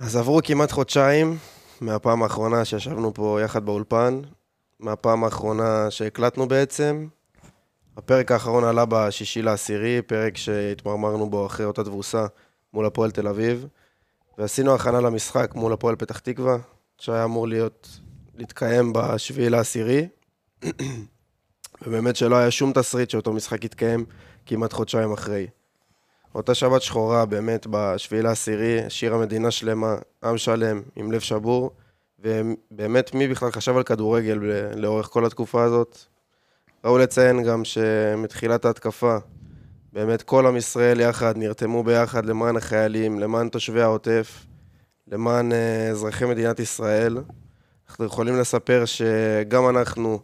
אז עברו כמעט חודשיים מהפעם האחרונה שישבנו פה יחד באולפן, מהפעם האחרונה שהקלטנו בעצם. הפרק האחרון עלה בשישי לעשירי, פרק שהתמרמרנו בו אחרי אותה תבוסה מול הפועל תל אביב, ועשינו הכנה למשחק מול הפועל פתח תקווה, שהיה אמור להיות, להתקיים בשביעי לעשירי, ובאמת שלא היה שום תסריט שאותו משחק יתקיים כמעט חודשיים אחרי. אותה שבת שחורה, באמת, בשביעי לעשירי, השאירה מדינה שלמה, עם שלם, עם לב שבור, ובאמת, מי בכלל חשב על כדורגל לאורך כל התקופה הזאת? ראוי לציין גם שמתחילת ההתקפה, באמת כל עם ישראל יחד נרתמו ביחד למען החיילים, למען תושבי העוטף, למען אה, אזרחי מדינת ישראל. אנחנו יכולים לספר שגם אנחנו,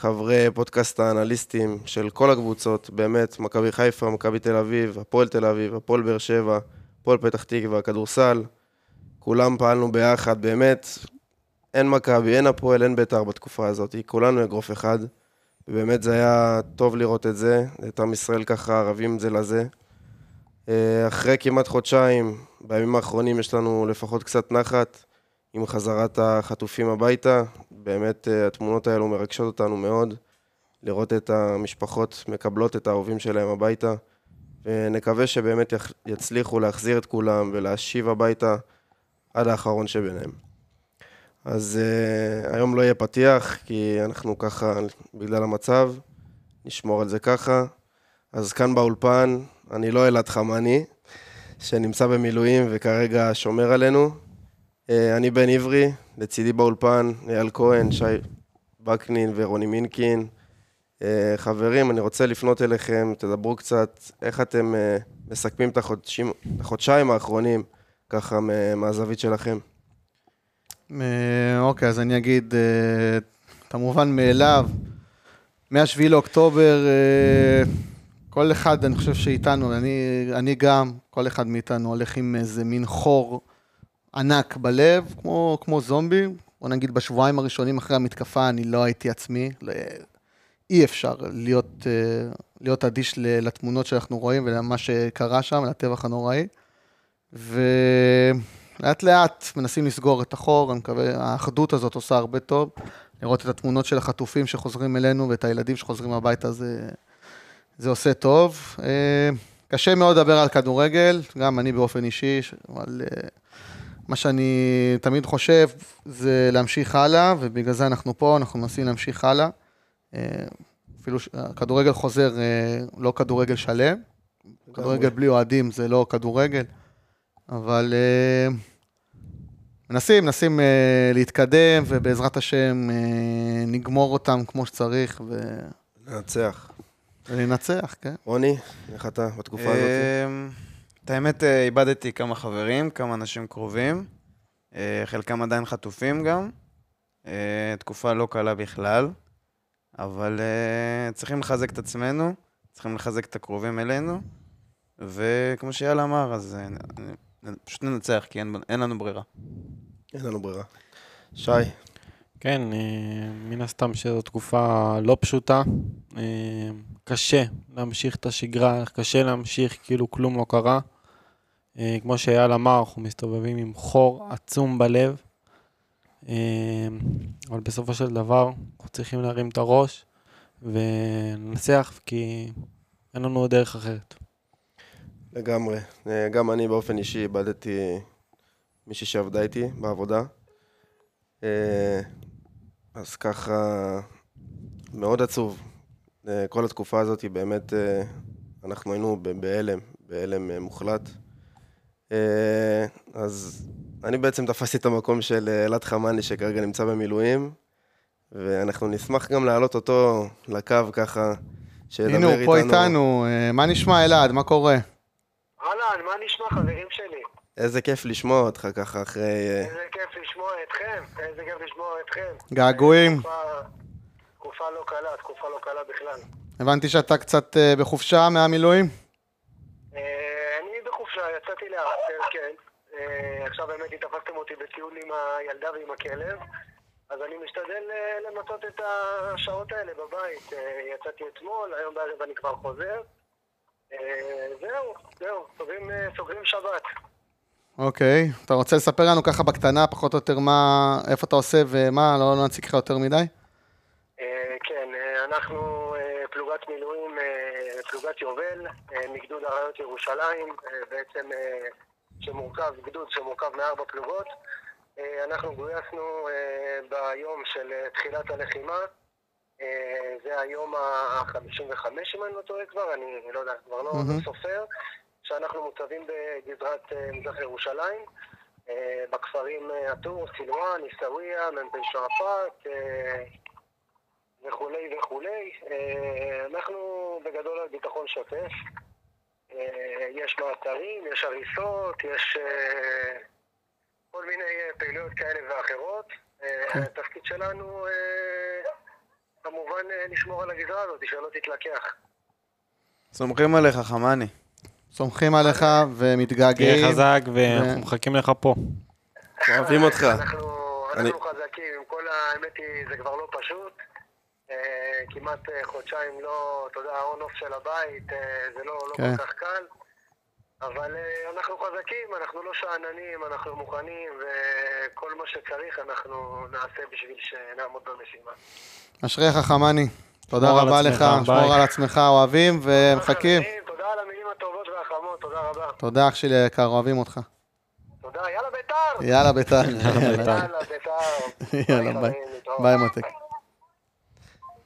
חברי פודקאסט האנליסטים של כל הקבוצות, באמת, מכבי חיפה, מכבי תל אביב, הפועל תל אביב, הפועל באר שבע, הפועל פתח תקווה, כדורסל, כולם פעלנו ביחד, באמת, אין מכבי, אין הפועל, אין בית"ר בתקופה הזאת, כולנו אגרוף אחד, ובאמת זה היה טוב לראות את זה, את עם ישראל ככה רבים זה לזה. אה, אחרי כמעט חודשיים, בימים האחרונים יש לנו לפחות קצת נחת. עם חזרת החטופים הביתה. באמת אה, התמונות האלו מרגשות אותנו מאוד, לראות את המשפחות מקבלות את האהובים שלהם הביתה, ונקווה שבאמת יצליחו להחזיר את כולם ולהשיב הביתה עד האחרון שביניהם. אז uh, היום לא יהיה פתיח, כי אנחנו ככה, בגלל המצב, נשמור על זה ככה. אז כאן באולפן, אני לא אלעד חמני, שנמצא במילואים וכרגע שומר עלינו. אה, אני בן עברי, לצידי באולפן, אייל כהן, שי וקנין ורוני מינקין. אה, חברים, אני רוצה לפנות אליכם, תדברו קצת איך אתם אה, מסכמים את החודשים, החודשיים האחרונים, ככה מהזווית שלכם. אוקיי, אז אני אגיד את המובן מאליו. מ-7 לאוקטובר, כל אחד, אני חושב שאיתנו, אני, אני גם, כל אחד מאיתנו הולך עם איזה מין חור ענק בלב, כמו, כמו זומבי. בוא נגיד בשבועיים הראשונים אחרי המתקפה אני לא הייתי עצמי. אי אפשר להיות, אה, להיות אדיש לתמונות שאנחנו רואים ולמה שקרה שם, לטבח הנוראי. ולאט לאט מנסים לסגור את החור, אני מקווה, האחדות הזאת עושה הרבה טוב. לראות את התמונות של החטופים שחוזרים אלינו ואת הילדים שחוזרים הביתה, זה, זה עושה טוב. אה, קשה מאוד לדבר על כדורגל, גם אני באופן אישי, אבל אה, מה שאני תמיד חושב זה להמשיך הלאה, ובגלל זה אנחנו פה, אנחנו מנסים להמשיך הלאה. אה, אפילו כדורגל חוזר, אה, לא כדורגל שלם. כדורגל בלי אוהדים זה לא כדורגל, אבל אה, מנסים, מנסים להתקדם, ובעזרת השם נגמור אותם כמו שצריך. ו... לנצח. ולנצח, כן. רוני, איך אתה בתקופה הזאת? את האמת, אה, איבדתי כמה חברים, כמה אנשים קרובים. אה, חלקם עדיין חטופים גם. אה, תקופה לא קלה בכלל, אבל צריכים לחזק את עצמנו, צריכים לחזק את הקרובים אלינו, וכמו שאייל אמר, אז פשוט ננצח, כי אין, אין לנו ברירה. אין לנו ברירה. שי. כן, מן הסתם שזו תקופה לא פשוטה. קשה להמשיך את השגרה, קשה להמשיך כאילו כלום לא קרה. אה, כמו שאייל אמר, אנחנו מסתובבים עם חור עצום בלב, אה, אבל בסופו של דבר אנחנו צריכים להרים את הראש ולנצח, כי אין לנו דרך אחרת. לגמרי. אה, גם אני באופן אישי איבדתי מישהי שעבדה איתי בעבודה. אז ככה, מאוד עצוב. כל התקופה הזאת באמת, אנחנו היינו בהלם, בהלם מוחלט. אה, אז אני בעצם תפסתי את המקום של אה, אלעד חמני, שכרגע נמצא במילואים, ואנחנו נשמח גם להעלות אותו לקו ככה, שידבר איתנו. הנה, הוא פה איתנו. אה, מה נשמע, אלעד? מה קורה? אהלן, מה נשמע, חברים שלי? איזה כיף לשמוע אותך ככה אחרי... איזה כיף לשמוע אתכם, איזה כיף לשמוע אתכם. געגועים. תקופה לא קלה, תקופה לא קלה בכלל. הבנתי שאתה קצת בחופשה מהמילואים? בחופשה, יצאתי. אה, עכשיו באמת התאפסתם אותי בטיול עם הילדה ועם הכלב, אז אני משתדל אה, למצות את השעות האלה בבית. אה, יצאתי אתמול, היום בערב אני כבר חוזר. זהו, זהו, סוגרים, סוגרים שבת. אוקיי. אתה רוצה לספר לנו ככה בקטנה, פחות או יותר, מה, איפה אתה עושה ומה, לא, לא נציג לך יותר מדי? אה, כן, אה, אנחנו אה, פלוגת מילואים, אה, פלוגת יובל, אה, מגדוד אריות ירושלים, אה, בעצם אה, שמורכב, גדוד שמורכב מארבע פלוגות. אה, אנחנו גויסנו אה, ביום של אה, תחילת הלחימה. זה היום ה-55 אם אני לא טועה כבר, אני לא יודע, כבר לא. לא סופר, שאנחנו מוצבים בגזרת מזרח ירושלים, בכפרים א-טור, סילואן, עיסאוויה, מ"פ שועפאט, וכולי וכולי. אנחנו בגדול על ביטחון שוטף. אה, יש מעצרים, יש הריסות, יש אה, כל מיני אה, פעילויות כאלה ואחרות. אה, התפקיד שלנו כמובן לשמור על הגזרה הזאת, שלא תתלקח. סומכים עליך, חמני. סומכים עליך ומתגעגעים. תהיה חזק ואנחנו מחכים לך פה. אוהבים אותך. אנחנו חזקים, עם כל האמת היא, זה כבר לא פשוט. אה, כמעט אה, חודשיים לא, אתה יודע, ה on-off של הבית, אה, זה לא, לא כן. כל כך קל. אבל אנחנו חזקים, אנחנו לא שאננים, אנחנו מוכנים, וכל מה שצריך אנחנו נעשה בשביל שנעמוד במשימה. אשריך חמני. תודה רבה עצמך, לך. שמור על עצמך, אוהבים ומחכים. תודה על המילים הטובות והחמות, תודה רבה. תודה אח שלי היקר, אוהבים אותך. תודה, יאללה בית"ר! יאללה ביתר. יאללה בית"ר. יאללה ביי. ביי מותק.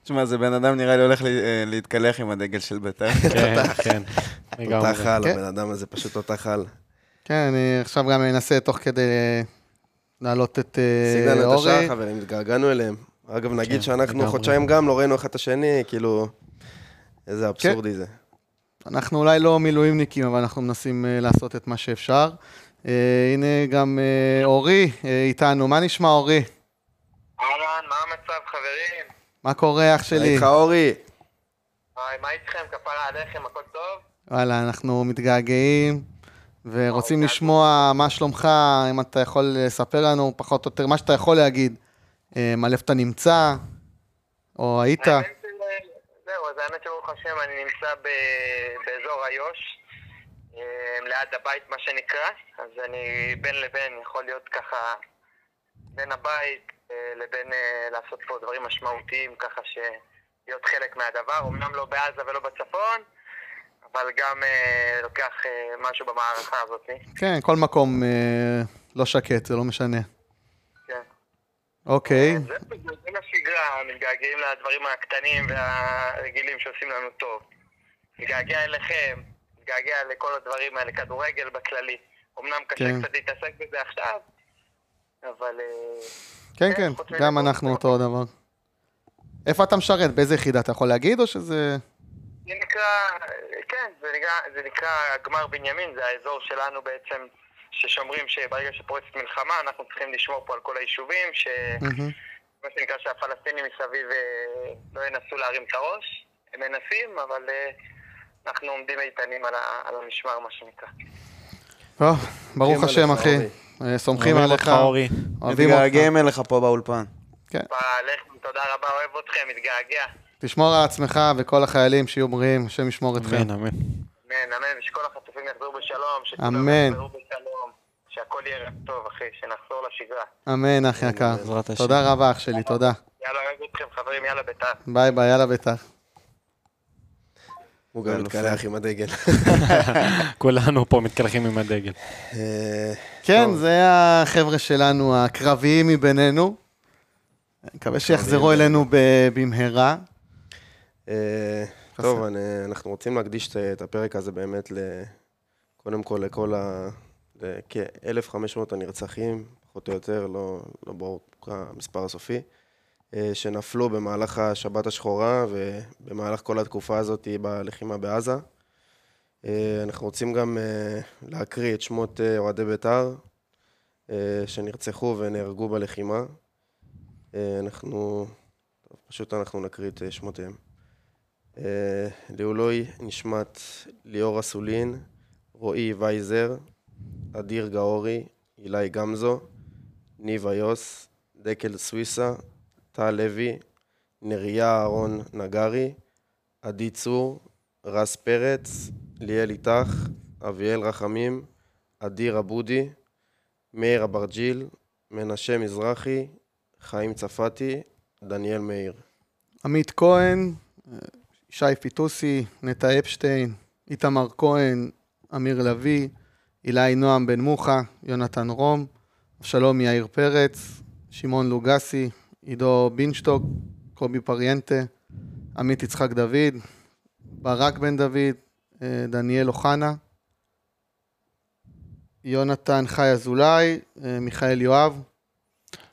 תשמע, זה בן אדם נראה לי הולך אה, להתקלח עם הדגל של בית"ר. כן, כן. תותח על, כן. הבן אדם הזה פשוט תותח על. כן, אני עכשיו גם אנסה תוך כדי אה, להעלות את אה, סיגנל את אורי. השאר, חברים, התגעגענו אליהם. אגב, נגיד כן, שאנחנו לגמרי. חודשיים גם לא ראינו אחד את השני, כאילו... איזה אבסורדי זה. אנחנו אולי לא מילואימניקים, אבל אנחנו מנסים לעשות את מה שאפשר. הנה גם אורי איתנו. מה נשמע אורי? אהלן, מה המצב חברים? מה קורה אח מה שלי? איתך אורי? היי, מה איתכם? כפרה עליכם, הכל טוב? וואלה, אנחנו מתגעגעים ורוצים אוקיי. לשמוע מה שלומך, אם אתה יכול לספר לנו פחות או יותר מה שאתה יכול להגיד. אה, על איפה אתה נמצא, או היית. זהו, אז האמת שברוך השם, אני נמצא ב- באזור איו"ש, אה, ליד הבית מה שנקרא, אז אני בין לבין יכול להיות ככה בין הבית לבין אה, לעשות פה דברים משמעותיים, ככה שלהיות חלק מהדבר, אמנם לא בעזה ולא בצפון, אבל גם אה, לוקח אה, משהו במערכה הזאת. כן, כל מקום אה, לא שקט, זה לא משנה. כן. אוקיי, זה זה השגרה, מתגעגעים לדברים הקטנים והרגילים שעושים לנו טוב. מתגעגע אליכם, מתגעגע לכל הדברים האלה, כדורגל בכללי. אמנם קשה כן. קצת להתעסק בזה עכשיו, אבל... כן, כן, כן, גם אנחנו. אותו דבר. איפה אתה משרת? באיזה יחידה? אתה יכול להגיד או שזה... זה נקרא, כן, זה נקרא, זה נקרא גמר בנימין, זה האזור שלנו בעצם, ששומרים שברגע שפורצת מלחמה, אנחנו צריכים לשמור פה על כל היישובים, ש... מהמם. מה שנקרא שהפלסטינים מסביב אה, לא ינסו להרים את הראש. הם מנסים, אבל אה, אנחנו עומדים איתנים על, המשמר, מה שנקרא. טוב, ברוך השם, אחי. אה, סומכים אוהבים עליך. אותך, אורי. אוהבים אותך. מתגעגעים אליך פה באולפן. כפרה עליכם, תודה רבה, אוהב אתכם, מתגעגע. תשמור על עצמך וכל החיילים שיהיו בריאים, השם ישמור אתכם. אמן, אמן. אמן, אמן, ושכל החטופים יחזרו בשלום, אמן. שהכל יהיה רק טוב, אחי, שנחזור לשגרה. אמן, אח יקר. תודה רבה, אח שלי, תודה. יאללה, אוהב אתכם, חברים, יאללה, ביתר. ביי ביי, יאללה ביתר. הוא גם. מתקלח עם הדגל. כולנו פה מתקלחים עם הדגל. אה, כן. זה החבר'ה שלנו, הקרביים מבינינו. מקווה שיחזרו אלינו במהרה. אה, טוב, אנחנו רוצים להקדיש את- הפרק הזה באמת, קודם כל לכל ה... לכ-1,500 הנרצחים, פחות או יותר, לא, לא ברור המספר הסופי, שנפלו במהלך השבת השחורה ובמהלך כל התקופה הזאת בלחימה בעזה. אה, אנחנו רוצים גם אה, להקריא את שמות אה, אוהדי בית"ר אה, שנרצחו ונהרגו בלחימה. אה, אנחנו, פשוט אנחנו נקריא את אה, שמותיהם. אה, לעילוי נשמת ליאור אסולין, רועי וייזר, אדיר גאורי, אילי גמזו, ניב איוס, דקל סוויסה, טל לוי, נריה אהרון נגרי, עדי צור, רס פרץ, ליאל איתך, אביאל רחמים, אדיר אבודי, מאיר אברג'יל, מנשה מזרחי, חיים צפתי, דניאל מאיר. עמית כהן, שי פיטוסי, נטע אפשטיין, איתמר כהן, אמיר לביא, אילי נועם בן מוחה, יונתן רום, אבשלום יאיר פרץ, שמעון לוגסי, עידו בינשטוק, קובי פריאנטה, עמית יצחק דוד, ברק בן דוד, אה, דניאל אוחנה, יונתן חי אזולאי, אה, מיכאל יואב,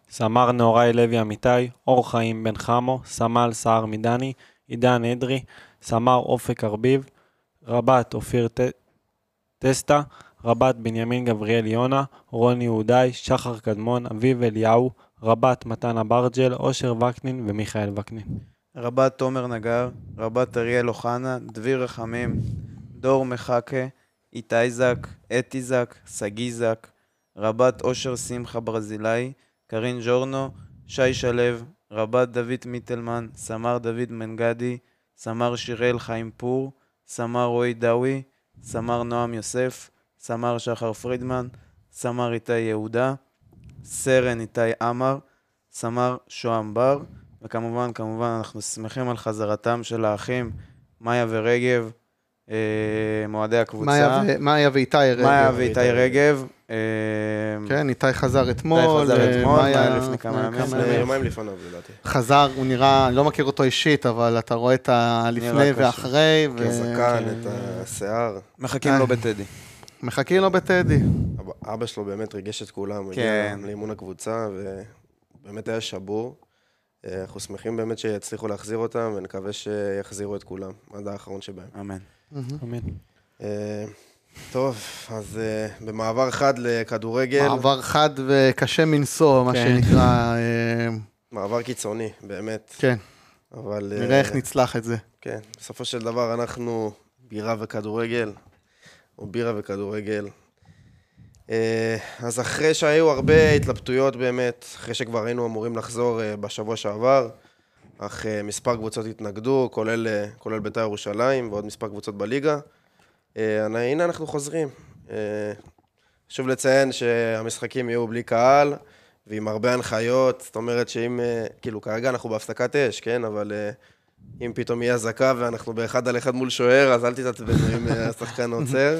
סמ"ר נהוראי לוי אמיתי, אור חיים בן חמו, סמל סער מדני, עידן אדרי, סמ"ר אופק ארביב, רבת אופיר ט... טסטה, רבת בנימין גבריאל יונה, רוני יהודאי, שחר קדמון, אביב אליהו, רבת מתן אברג'ל, אושר וקנין ומיכאל וקנין. רבת תומר נגר, רבת אריאל אוחנה, דביר רחמים, דור מחכה, איתי זק, אתי זק, שגיא זק, רבת אושר שמחה ברזילאי, קרין ז'ורנו, שי שלו, רבת דוד מיטלמן, סמ"ר דוד מנגדי, סמ"ר שיראל חיים פור, סמ"ר רועי דאווי, סמ"ר נועם יוסף, סמ"ר שחר פרידמן, סמ"ר איתי יהודה, סרן איתי עמר, סמ"ר שוהם בר, וכמובן, כמובן, אנחנו שמחים על חזרתם של האחים מאיה ורגב, אה, מועדי הקבוצה. מאיה ו- מאיה ואיתי רגב. מאיה ואיתי רגב. אה, כן, איתי חזר אתמול. חזר אה, אתמול, מאיה- מאיה לפני כמה ימים. לפני יומיים לפניו, לדעתי. חזר, הוא נראה, אני לא מכיר אותו אישית, אבל אתה רואה את הלפני. ואחרי, את הזקן, את השיער. מחכים אה. לו בטדי. ומחכים לו בטדי. אבא- שלו באמת ריגש את כולם, כן. הגיע לאימון הקבוצה, ובאמת היה שבור. אה, אנחנו שמחים באמת שיצליחו להחזיר אותם, ונקווה שיחזירו את כולם, עד האחרון שבהם. אמן. אמן. אה, טוב, אז אה, במעבר חד לכדורגל, מעבר חד וקשה מנשוא, מה כן. שנקרא. מעבר קיצוני, באמת. כן, אבל... אה, נראה איך נצלח את זה. כן, בסופו של דבר אנחנו בירה וכדורגל, או בירה וכדורגל. אה, אז אחרי שהיו הרבה התלבטויות באמת, אחרי שכבר היינו אמורים לחזור אה, בשבוע שעבר, אך אה, מספר קבוצות התנגדו, כולל, כולל בית"ר ירושלים ועוד מספר קבוצות בליגה. הנה אנחנו חוזרים. חשוב לציין שהמשחקים יהיו בלי קהל ועם הרבה הנחיות, זאת אומרת שאם, כאילו כרגע אנחנו בהפסקת אש, כן? אבל אם פתאום יהיה אזעקה ואנחנו באחד על אחד מול שוער, אז אל תתעצבנו אם אה, השחקן עוצר.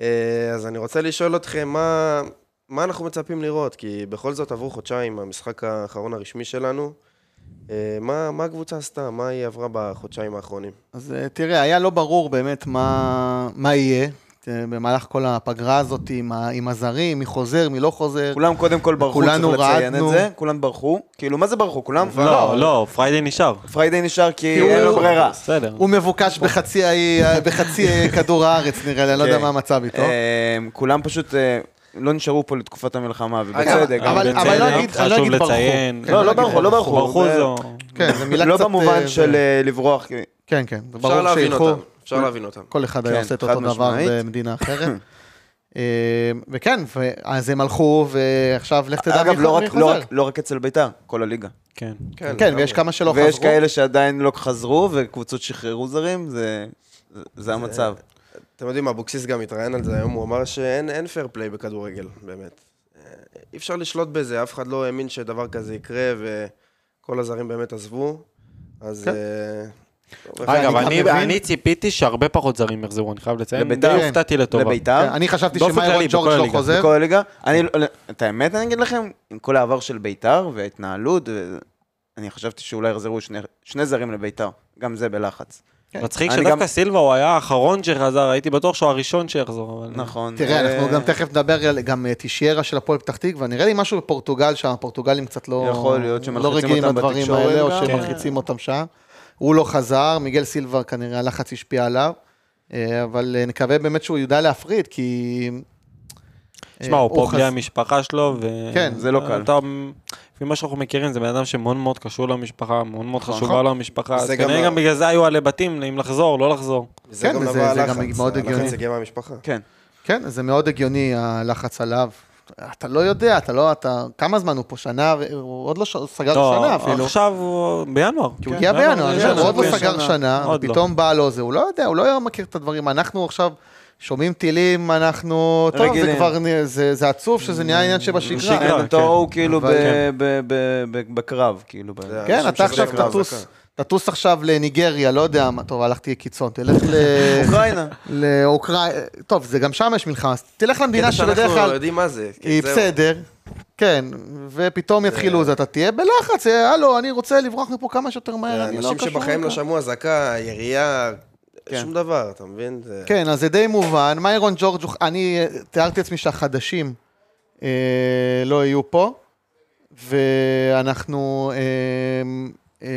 אה, אז אני רוצה לשאול אתכם, מה, מה אנחנו מצפים לראות? כי בכל זאת עברו חודשיים, המשחק האחרון הרשמי שלנו. אה, מה, מה הקבוצה עשתה? מה היא עברה בחודשיים האחרונים? אז אה, תראה, היה לא ברור באמת מה, מה יהיה במהלך כל הפגרה הזאת עם, ה- עם הזרים, מי חוזר, מי לא חוזר. כולם קודם כל ברחו, כולנו צריך לציין רעדנו. את זה. כולם ברחו. כאילו, מה זה ברחו? כולם? לא, לא, פריידי נשאר. פריידי נשאר כי אין לו ברירה. בסדר. הוא מבוקש בחצי, בחצי כדור הארץ, נראה לי, אני לא יודע כן. מה המצב איתו. אה, כולם פשוט אה, לא נשארו פה לתקופת המלחמה, ובצדק. אבל- לא אגיד- אני לא חשוב אגיד ברחו. לציין. כן, לא, לא נגיד ברחו, לא ברחו. ברחו זה- זו... כן, זו מילה לא. במובן אה, של אה, לברוח. כן, כן, אפשר להבין. אותם, אפשר להבין אותם. כל אחד היה כן, עושה את אותו דבר. במדינה אחרת. אה, וכן, אז הם הלכו, ועכשיו לך תדע אגב, מי לא מי רק- לא חוזר. לא רק אצל בית"ר, כל הליגה. כן. כן, לגמרי. ויש כמה שלא ויש חזרו. כאלה שעדיין לא חזרו, וקבוצות שחררו זרים, זה- המצב. אתם יודעים, אבוקסיס גם התראיין על זה היום, הוא אמר שאין פייר פליי בכדורגל, באמת. אה, אי אפשר לשלוט בזה, אף אחד לא האמין שדבר כזה יקרה, וכל הזרים באמת עזבו. אז... כן. אגב, אני אני- אני ציפיתי שהרבה פחות זרים יחזרו, אני חייב לציין. לביתר? די הופתעתי לטובה. לביתר? כן, אני חשבתי שמיירון ג'ורג' לא. חוזר. בכל הליגה. אני, לא- את האמת אני אגיד לכם, עם כל העבר של בית"ר וההתנהלות, אני חשבתי שאולי יחזרו שני- שני זרים לבית"ר, גם זה בלחץ. מצחיק אני שדווקא גם- סילבה הוא היה האחרון שחזר, הייתי בטוח שהוא הראשון שיחזור. אבל- נכון. תראה, אה, אנחנו גם תכף נדבר על גם אה, טישיירה של הפועל פתח תקווה, נראה לי משהו בפורטוגל שם, הפורטוגלים קצת לא... יכול להיות שמלחיצים לא רגילים אותם לדברים בתקשורת האלה, או. שמלחיצים אותם שם. הוא לא חזר, מיגל סילבה כנראה הלחץ השפיע עליו, אה, אבל אה, נקווה באמת שהוא ידע להפריד, כי... תשמע, אה, הוא פה בלי המשפחה שלו, ו... כן, זה לא קל. אתה, לפי מה שאנחנו מכירים, זה בן אדם שמאוד מאוד קשור למשפחה, מאוד מאוד נכון. חשובה לו המשפחה, אז זה גם כנראה גם בגלל זה היו עלי בתים, אם לחזור, לא לחזור. זה כן, זה גם מאוד הגיוני. הלחץ הגיע מהמשפחה. כן. כן, זה מאוד הגיוני הלחץ עליו. אתה לא יודע, אתה לא, אתה... כמה זמן הוא פה? שנה? הוא עוד לא סגר לא, שנה אפילו. עכשיו הוא בינואר. כי הוא כן, הגיע בינואר, חושב, הוא עוד לא סגר שנה. לא. ופתאום בא לו זה, הוא לא יודע, הוא לא מכיר את הדברים. אנחנו עכשיו שומעים טילים, אנחנו... טוב, זה. כבר... זה זה עצוב שזה נהיה עניין שבשגרה. בשגרה. כן, אתה כן. הוא כאילו אבל- ב- ב- ב- ב- בקרב, כאילו. כן, אתה עכשיו תטוס. תטוס עכשיו לניגריה, לא יודע מה, טוב, הלכתי קיצון, תלך ל... אוקראינה. לאוקראינה, טוב, זה גם שם יש מלחמה, אז תלך למדינה קטע שבדרך כלל יודעים מה זה. כן, היא. בסדר, כן, ופתאום יתחילו זה, אתה תהיה בלחץ, אה, הלו, אני רוצה לברוח מפה כמה שיותר מהר, אני לא אנשים קשור שבחיים לא. שמעו אזעקה, ירייה, כן. שום דבר, אתה מבין? כן, אז זה די מובן. מיירון ג'ורג', אני תיארתי לעצמי שהחדשים אה, לא יהיו פה, ואנחנו אה,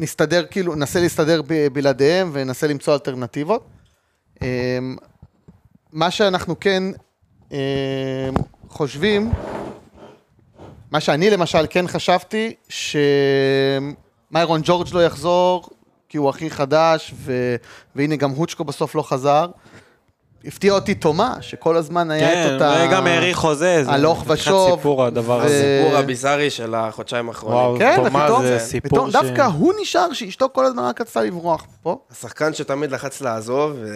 נסתדר, כאילו, ננסה להסתדר ב- בלעדיהם וננסה למצוא אלטרנטיבות. אה, מה שאנחנו כן אה, חושבים, מה שאני למשל כן חשבתי, שמיירון ג'ורג' לא יחזור, כי הוא הכי חדש, ו... והנה גם הוצ'קו בסוף לא חזר. הפתיע אותי תומה, שכל הזמן היה כן, את אותה... וגם האריך חוזה, זה הלוך ושוב, סיפור הדבר הזה. הסיפור הביזארי של החודשיים האחרונים. וואו, כן, תומה ופתאום- זה סיפור פתאום ש... דווקא הוא נשאר, שאשתו כל הזמן רק רצתה לברוח פה. השחקן שתמיד לחץ לעזוב, ו...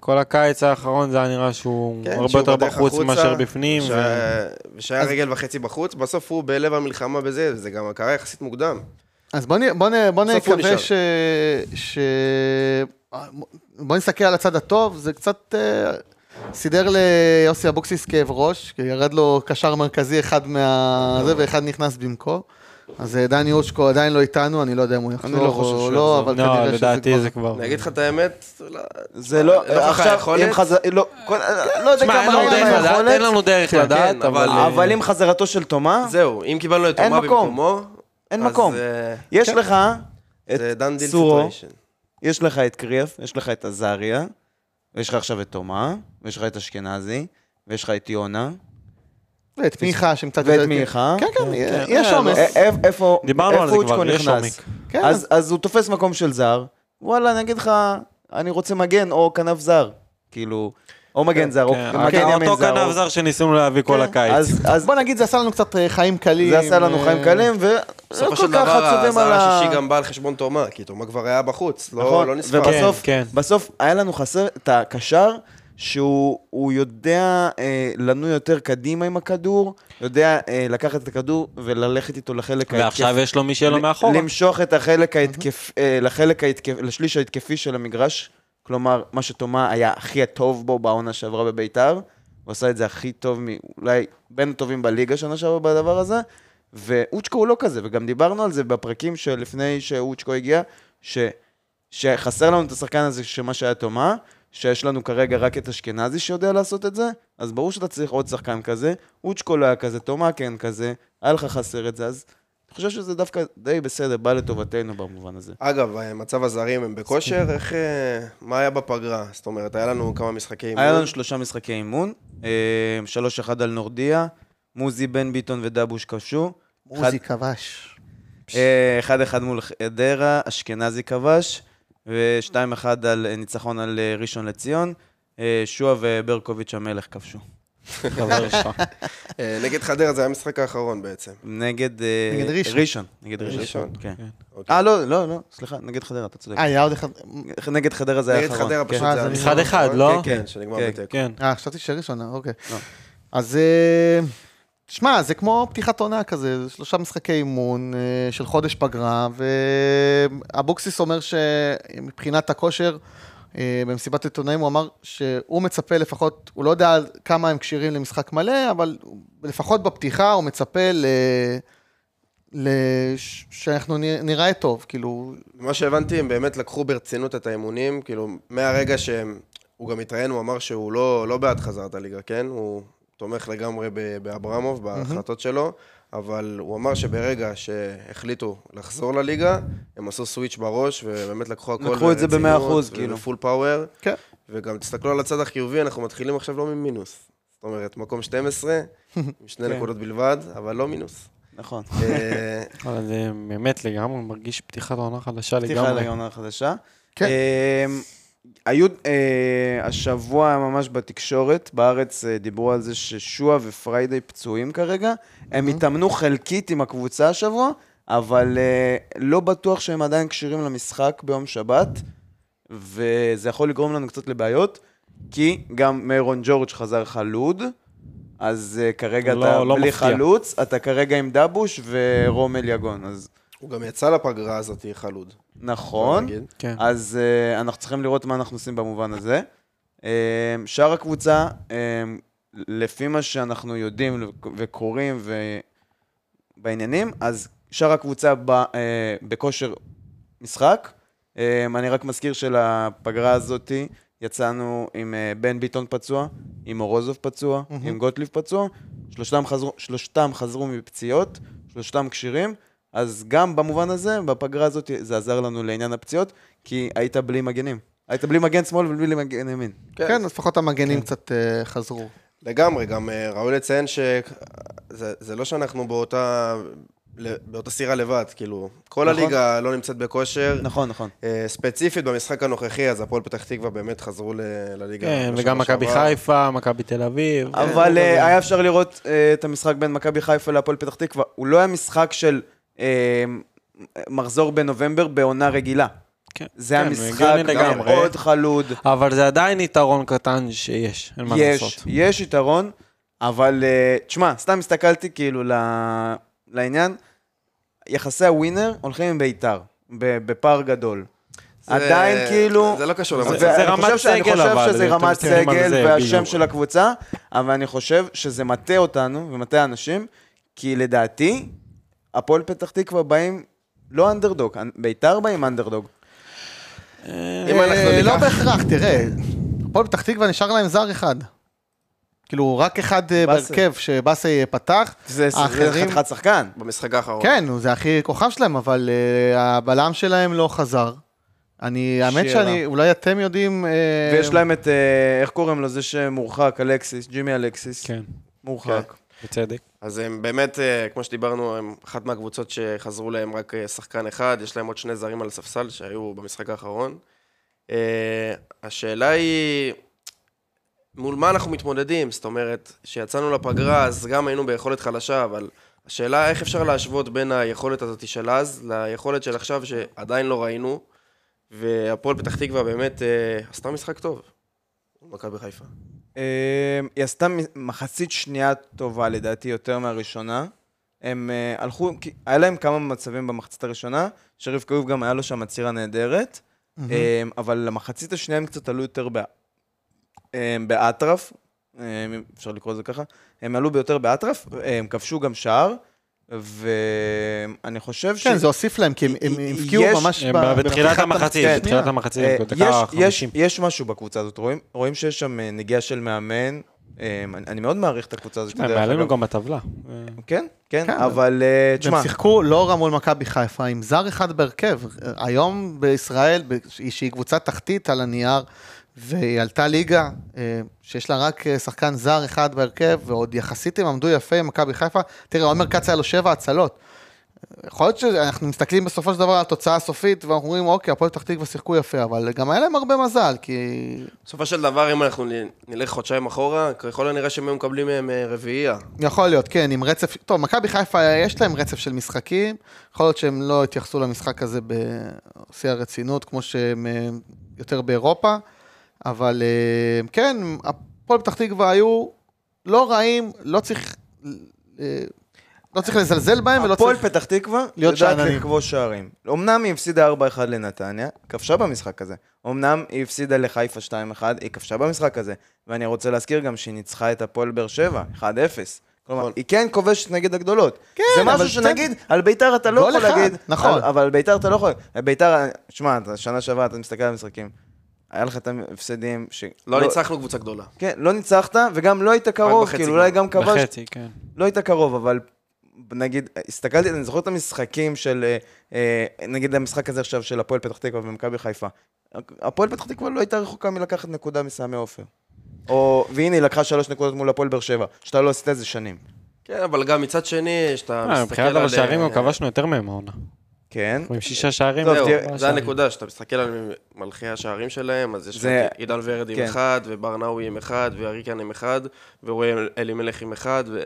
כל הקיץ האחרון זה היה נראה שהוא כן, הרבה שהוא יותר בחוץ החוצה, מאשר בפנים. ש- ו- ושהיה רגל וחצי בחוץ, בסוף הוא בלב המלחמה בזה, זה גם קרה יחסית מוקדם. אז בוא, נ- בוא, נ- נקווה. ש... ש... בוא נסתכל על הצד הטוב, זה קצת אה, סידר ליוסי אבוקסיס כאב ראש, כי ירד לו קשר מרכזי אחד מה... זה ואחד נכנס במקום. אז אה, דני אושקו עדיין לא איתנו, אני לא יודע אם הוא יחזור לא חושב או לא, יחזור. אבל לא, כנראה שזה לדעתי כבר... זה כבר... אני אגיד לך את האמת, לא- זה לא, עכשיו, יכולת? אם חזר, לא, כל- לא יודע כמה היכולת, אין לנו דרך כן, לדעת, כן, אבל... אבל- אה, עם חזרתו של תומה, זהו, אם קיבלנו את תומה. במקומו, אין מקום. אה, יש לך את זה דן דיל סורו, סיטואשן. יש לך את קריאף, יש לך את עזריה, ויש לך עכשיו את תומה, ויש לך את אשכנזי, ויש לך את יונה, ואת מיכה שקצת... ואת יותר- מיכה. כן, כן, כן. יש אה, עומס. א- איפה- איפה דיברנו על זה איפה כבר, אוצ'קו יש נכנס? עומק. כן, אז, אז הוא תופס מקום של זר, וואלה, אני אגיד לך, אני רוצה מגן או כנף זר. כאילו, או מגן זר, או כן, מגן ימין אותו זר. כנף או- זר שניסינו להביא כל כן, הקיץ. אז, אז בוא נגיד, זה עשה לנו קצת אה, חיים קלים. זה עשה לנו אה, חיים קלים, ולא בסופו כל של כך דבר, עצובים על הזר ה... השישי גם בא על חשבון תומה, כי תומה כבר היה בחוץ, לא נכון, לא נספר. ובסוף, כן, כן. בסוף היה לנו חסר את הקשר שהוא הוא יודע אה, לנוע יותר קדימה עם הכדור, יודע אה, לקחת את הכדור וללכת איתו לחלק ועכשיו יש לו מי שיהיה לו מאחורה. למשוך את החלק ההתקף, אה, לחלק ההתקף, לשליש ההתקפי של המגרש, כלומר, מה שתומה היה הכי הטוב בו בעונה שעברה בביתר, הוא עשה את זה הכי טוב, מ- אולי בין הטובים בליגה שנה שעברה בדבר הזה, ואוצ'קו הוא לא כזה, וגם דיברנו על זה בפרקים שלפני שאוצ'קו הגיע, ש, שחסר לנו את השחקן הזה, שמה שהיה תומה, שיש לנו כרגע רק את אשכנזי שיודע לעשות את זה, אז ברור שאתה צריך עוד שחקן כזה, אוצ'קו לא היה כזה, תומה כן כזה, היה לך חסר את זה, אז אני חושב שזה דווקא די בסדר, בא לטובתנו במובן הזה. אגב, אה, מצב הזרים הם בכושר, איך... אה, מה היה בפגרה? זאת אומרת, היה לנו כמה משחקי אימון. היה לנו שלושה משחקי אימון, אה, שלוש אחד על נורדיה, מוזי, בן ביטון ודבוש כבשו. מוזי כבש. אה, אחד אחד מול חדרה, אשכנזי כבש, ושתיים אחד על אה, ניצחון על אה, ראשון לציון. אה, שועה וברקוביץ' המלך כבשו. דבר שלך. אה, נגד חדרה זה היה המשחק האחרון בעצם. נגד... אה, נגד ראשון. ראשון. נגד ראשון. ראשון. כן. אוקיי. אה, לא, לא, לא, סליחה, נגד חדרה, אתה צודק. אה, היה עוד אחד. נגד חדרה זה היה נגד האחרון. חדרה כן. פשוט אה, זה זה היה אחד אחד. לא? כן, כן, שנגמר כן, בתיקו. כן. אה, חשבתי שראשונה, אוקיי. לא. אז אה, תשמע, זה כמו פתיחת עונה כזה, זה שלושה משחקי אימון אה, של חודש פגרה, ואבוקסיס אומר שמבחינת הכושר, אה, במסיבת עיתונאים הוא אמר שהוא מצפה לפחות, הוא לא יודע כמה הם כשירים למשחק מלא, אבל לפחות בפתיחה הוא מצפה ל... לש- שאנחנו נראה טוב, כאילו, מה שהבנתי, הם באמת לקחו ברצינות את האימונים, כאילו, מהרגע שהם... הוא גם התראיין, הוא אמר שהוא לא, לא בעד חזרת הליגה, כן? הוא תומך לגמרי באברמוב, בהחלטות שלו, אבל הוא אמר שברגע שהחליטו לחזור לליגה, הם עשו סוויץ' בראש, ובאמת לקחו הכל לקחו את זה במאה אחוז, כאילו. בפול פאוור. כן. וגם תסתכלו על הצד החיובי, אנחנו מתחילים עכשיו לא ממינוס. זאת אומרת, מקום 12, עם שני כן. נקודות בלבד, אבל לא מינוס. נכון. אה, אבל זה באמת לגמרי מרגיש פתיחת עונה חדשה פתיחה לגמרי. לעונה החדשה. כן. היו, אה, השבוע ממש בתקשורת, בארץ אה, דיברו על זה ששועה ופריידי פצועים כרגע. הם התאמנו חלקית עם הקבוצה השבוע, אבל אה, לא בטוח שהם עדיין כשירים למשחק ביום שבת, וזה יכול לגרום לנו קצת לבעיות. כי גם מיירון ג'ורג' חזר חלוד, אז אה, כרגע לא- אתה לא בלי מפתיע. חלוץ, אתה כרגע עם דבוש ורומל יגון, אז הוא גם יצא לפגרה הזאת חלוד. נכון. כן. אז uh, אנחנו צריכים לראות מה אנחנו עושים במובן הזה. Uh, שאר הקבוצה, uh, לפי מה שאנחנו יודעים וקוראים ובעניינים, אז שאר הקבוצה ב, uh, בכושר משחק. Uh, אני רק מזכיר שלפגרה הזאת יצאנו עם uh, בן ביטון פצוע, עם אורוזוב פצוע, מהמם. עם גוטליב פצוע, שלושתם חזרו, שלושתם חזרו מפציעות, שלושתם כשירים. אז גם במובן הזה, בפגרה הזאת זה עזר לנו לעניין הפציעות, כי היית בלי מגנים. היית בלי מגן שמאל ובלי מגן ימין. כן, לפחות המגנים קצת אה, חזרו. לגמרי, גם אה, ראוי לציין שזה זה לא שאנחנו באותה, באותה סירה לבד, כאילו, כל נכון. הליגה לא נמצאת בכושר. נכון, נכון. אה, ספציפית במשחק הנוכחי, אז הפועל פתח תקווה באמת חזרו ל- לליגה. כן, וגם מכבי. חיפה, מכבי תל אביב. אבל אה, היה אפשר לראות אה, את המשחק בין מכבי חיפה להפועל פתח תקווה. הוא לא היה משחק של מחזור בנובמבר בעונה רגילה. כן, זה כן, משחק הגיוני לגמרי. מאוד חלוד. אבל זה עדיין יתרון קטן שיש, אין מה יש, לעשות. יש יתרון, אבל אה, תשמע, סתם הסתכלתי כאילו ל- לעניין, יחסי הווינר הולכים עם בית"ר, בפער גדול. זה- עדיין כאילו... זה לא קשור זה- למצב. זה ואני רמת חושב ש- אני סגל, חושב אבל, שזה רמת סגל זה, והשם. של הקבוצה, אבל אני חושב שזה מטה אותנו ומטה אנשים, כי לדעתי, הפועל פתח תקווה באים לא אנדרדוג, בית"ר באים אנדרדוג. אם אה, אנחנו ניקח- לא בהכרח, תראה, הפועל פתח תקווה נשאר להם זר אחד. כאילו, רק אחד אה. בהרכב שבאסי פתח. זה חתיכת שחקן. במשחק האחרון. כן, זה הכי כוכב שלהם, אבל אה, הבלם שלהם לא חזר. אני, האמת. שאני, אולי אתם יודעים... ויש להם את, איך קוראים לו? זה שמורחק, אלקסיס, ג'ימי אלקסיס. כן, מורחק. בצדק. אז הם באמת, אה, כמו שדיברנו, הם אחת מהקבוצות שחזרו להם רק אה, שחקן אחד, יש להם עוד שני זרים על הספסל שהיו במשחק האחרון. אה, השאלה היא, מול מה אנחנו מתמודדים? זאת אומרת, כשיצאנו לפגרה, אז גם היינו ביכולת חלשה, אבל השאלה איך אפשר להשוות בין היכולת הזאת של אז ליכולת של עכשיו, שעדיין לא ראינו, והפועל פתח תקווה באמת עשתה משחק טוב. מכבי חיפה. אה, היא עשתה מחצית שנייה טובה לדעתי יותר מהראשונה. הם אה, הלכו, כי היה להם כמה מצבים במחצית הראשונה, שריף קריב גם היה לו שם עצירה נהדרת, אה, אבל למחצית השנייה הם קצת עלו יותר בא- אה, באטרף, אם אפשר לקרוא לזה ככה, הם עלו ביותר באטרף, הם כבשו גם שער, ואני חושב ש... כן, זה הוסיף להם, כי הם הם הבקיעו ממש... הם בתחילת המחצית, כן. בתחילת המחצית, אה, יש, יש, 50. יש משהו בקבוצה הזאת, רואים, שיש שם אה, נגיעה של מאמן. אה, אני, מאוד מעריך את הקבוצה הזאת. הם מעלינו אגב. גם בטבלה. כן, כן, כן, אבל תשמע, והם שיחקו לא רע מול מכבי חיפה, עם זר אחד בהרכב. היום בישראל, שהיא קבוצה תחתית על הנייר, והיא עלתה ליגה, אה, שיש לה רק אה, שחקן זר אחד בהרכב, ועוד יחסית הם עמדו יפה עם מכבי חיפה. תראה, עומר כץ היה לו שבע הצלות. יכול להיות שאנחנו מסתכלים בסופו של דבר על התוצאה הסופית, ואנחנו אומרים, אוקיי, הפועל פתח תקווה שיחקו יפה, אבל גם היה להם הרבה מזל, כי... בסופו של דבר, אם אנחנו נלך חודשיים אחורה, ככל הנראה שהם היו מקבלים מהם אה, רביעייה. יכול להיות, כן, עם רצף, טוב, מכבי חיפה יש להם רצף של משחקים, יכול להיות שהם לא התייחסו למשחק הזה בשיא הרצינות, כמו שהם יותר באירופה, אבל אה, כן, הפועל פתח תקווה היו לא רעים, לא צריך, אה, לא צריך לזלזל בהם ולא הפועל צריך... פתח תקווה להיות יודעת שאננים. לכבוש שערים. אמנם היא הפסידה 4-1 לנתניה, כבשה במשחק הזה. אמנם היא הפסידה לחיפה 2-1, היא כבשה במשחק הזה. ואני רוצה להזכיר גם שהיא ניצחה את הפועל באר שבע, 1-0. כלומר, נכון. היא כן כובשת נגד הגדולות. כן, זה משהו שנגיד, על ביתר אתה לא יכול להגיד. נכון. על- אבל על ביתר אתה לא יכול. ביתר, שמע, שנה שעברה אתה מסתכל על המשחקים. היה לך את ההפסדים ש... לא ניצחנו קבוצה גדולה. כן, לא ניצחת, וגם לא היית קרוב, כאילו. אולי גם כבשת. בחצי, כן. לא היית קרוב, אבל נגיד, הסתכלתי, אני זוכר את המשחקים של, אה, אה, נגיד המשחק הזה עכשיו של הפועל פתח תקווה ומכבי חיפה. הפועל פתח תקווה לא הייתה רחוקה מלקחת נקודה מסמי עופר. או, והנה היא לקחה שלוש נקודות מול הפועל באר שבע, שאתה לא עשית את זה שנים. כן, אבל גם מצד שני, כשאתה אה, מסתכל מבחינת על... אבל שערים אה, גם כבשנו יותר מהם העונה. כן. עם שישה שערים. טוב, זהו, זה. הנקודה, שאתה מסתכל על מלכי השערים שלהם, אז יש לך עידן ורד עם כן. אחד, וברנאווי עם אחד, ואריקן עם אחד, ורועי אלימלך עם אחד, ו...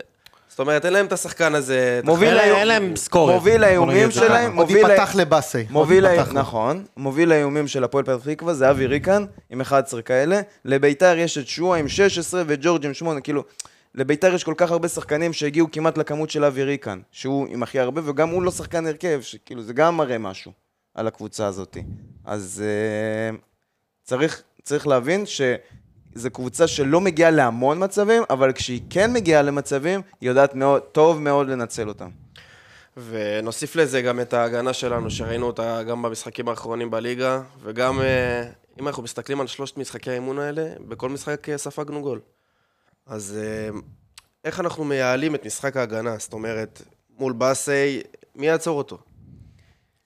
זאת אומרת, אין להם את השחקן הזה... מוביל אין להם סקורר. מוביל האיומים שלהם. עוד מוביל ייפתח לבאסי. מוביל, עוד ה... ייפתח לו. נכון, מוביל האיומים של הפועל פתח תקווה זה אבי ריקן עם 11 כאלה, לביתר יש את שועה עם 16 וג'ורג' עם 8, כאילו, לביתר יש כל כך הרבה שחקנים שהגיעו כמעט לכמות של אבי ריקן, שהוא עם הכי הרבה, וגם הוא לא שחקן הרכב, שכאילו זה גם מראה משהו על הקבוצה הזאת. אז uh, צריך, צריך להבין שזו קבוצה שלא מגיעה להמון מצבים, אבל כשהיא כן מגיעה למצבים, היא יודעת מאוד, טוב מאוד לנצל אותם. ונוסיף לזה גם את ההגנה שלנו, שראינו אותה גם במשחקים האחרונים בליגה, וגם אה, אם אנחנו מסתכלים על שלושת משחקי האימון האלה, בכל משחק אה, ספגנו גול. אז אה, איך אנחנו מייעלים את משחק ההגנה? זאת אומרת, מול באסי, מי יעצור אותו?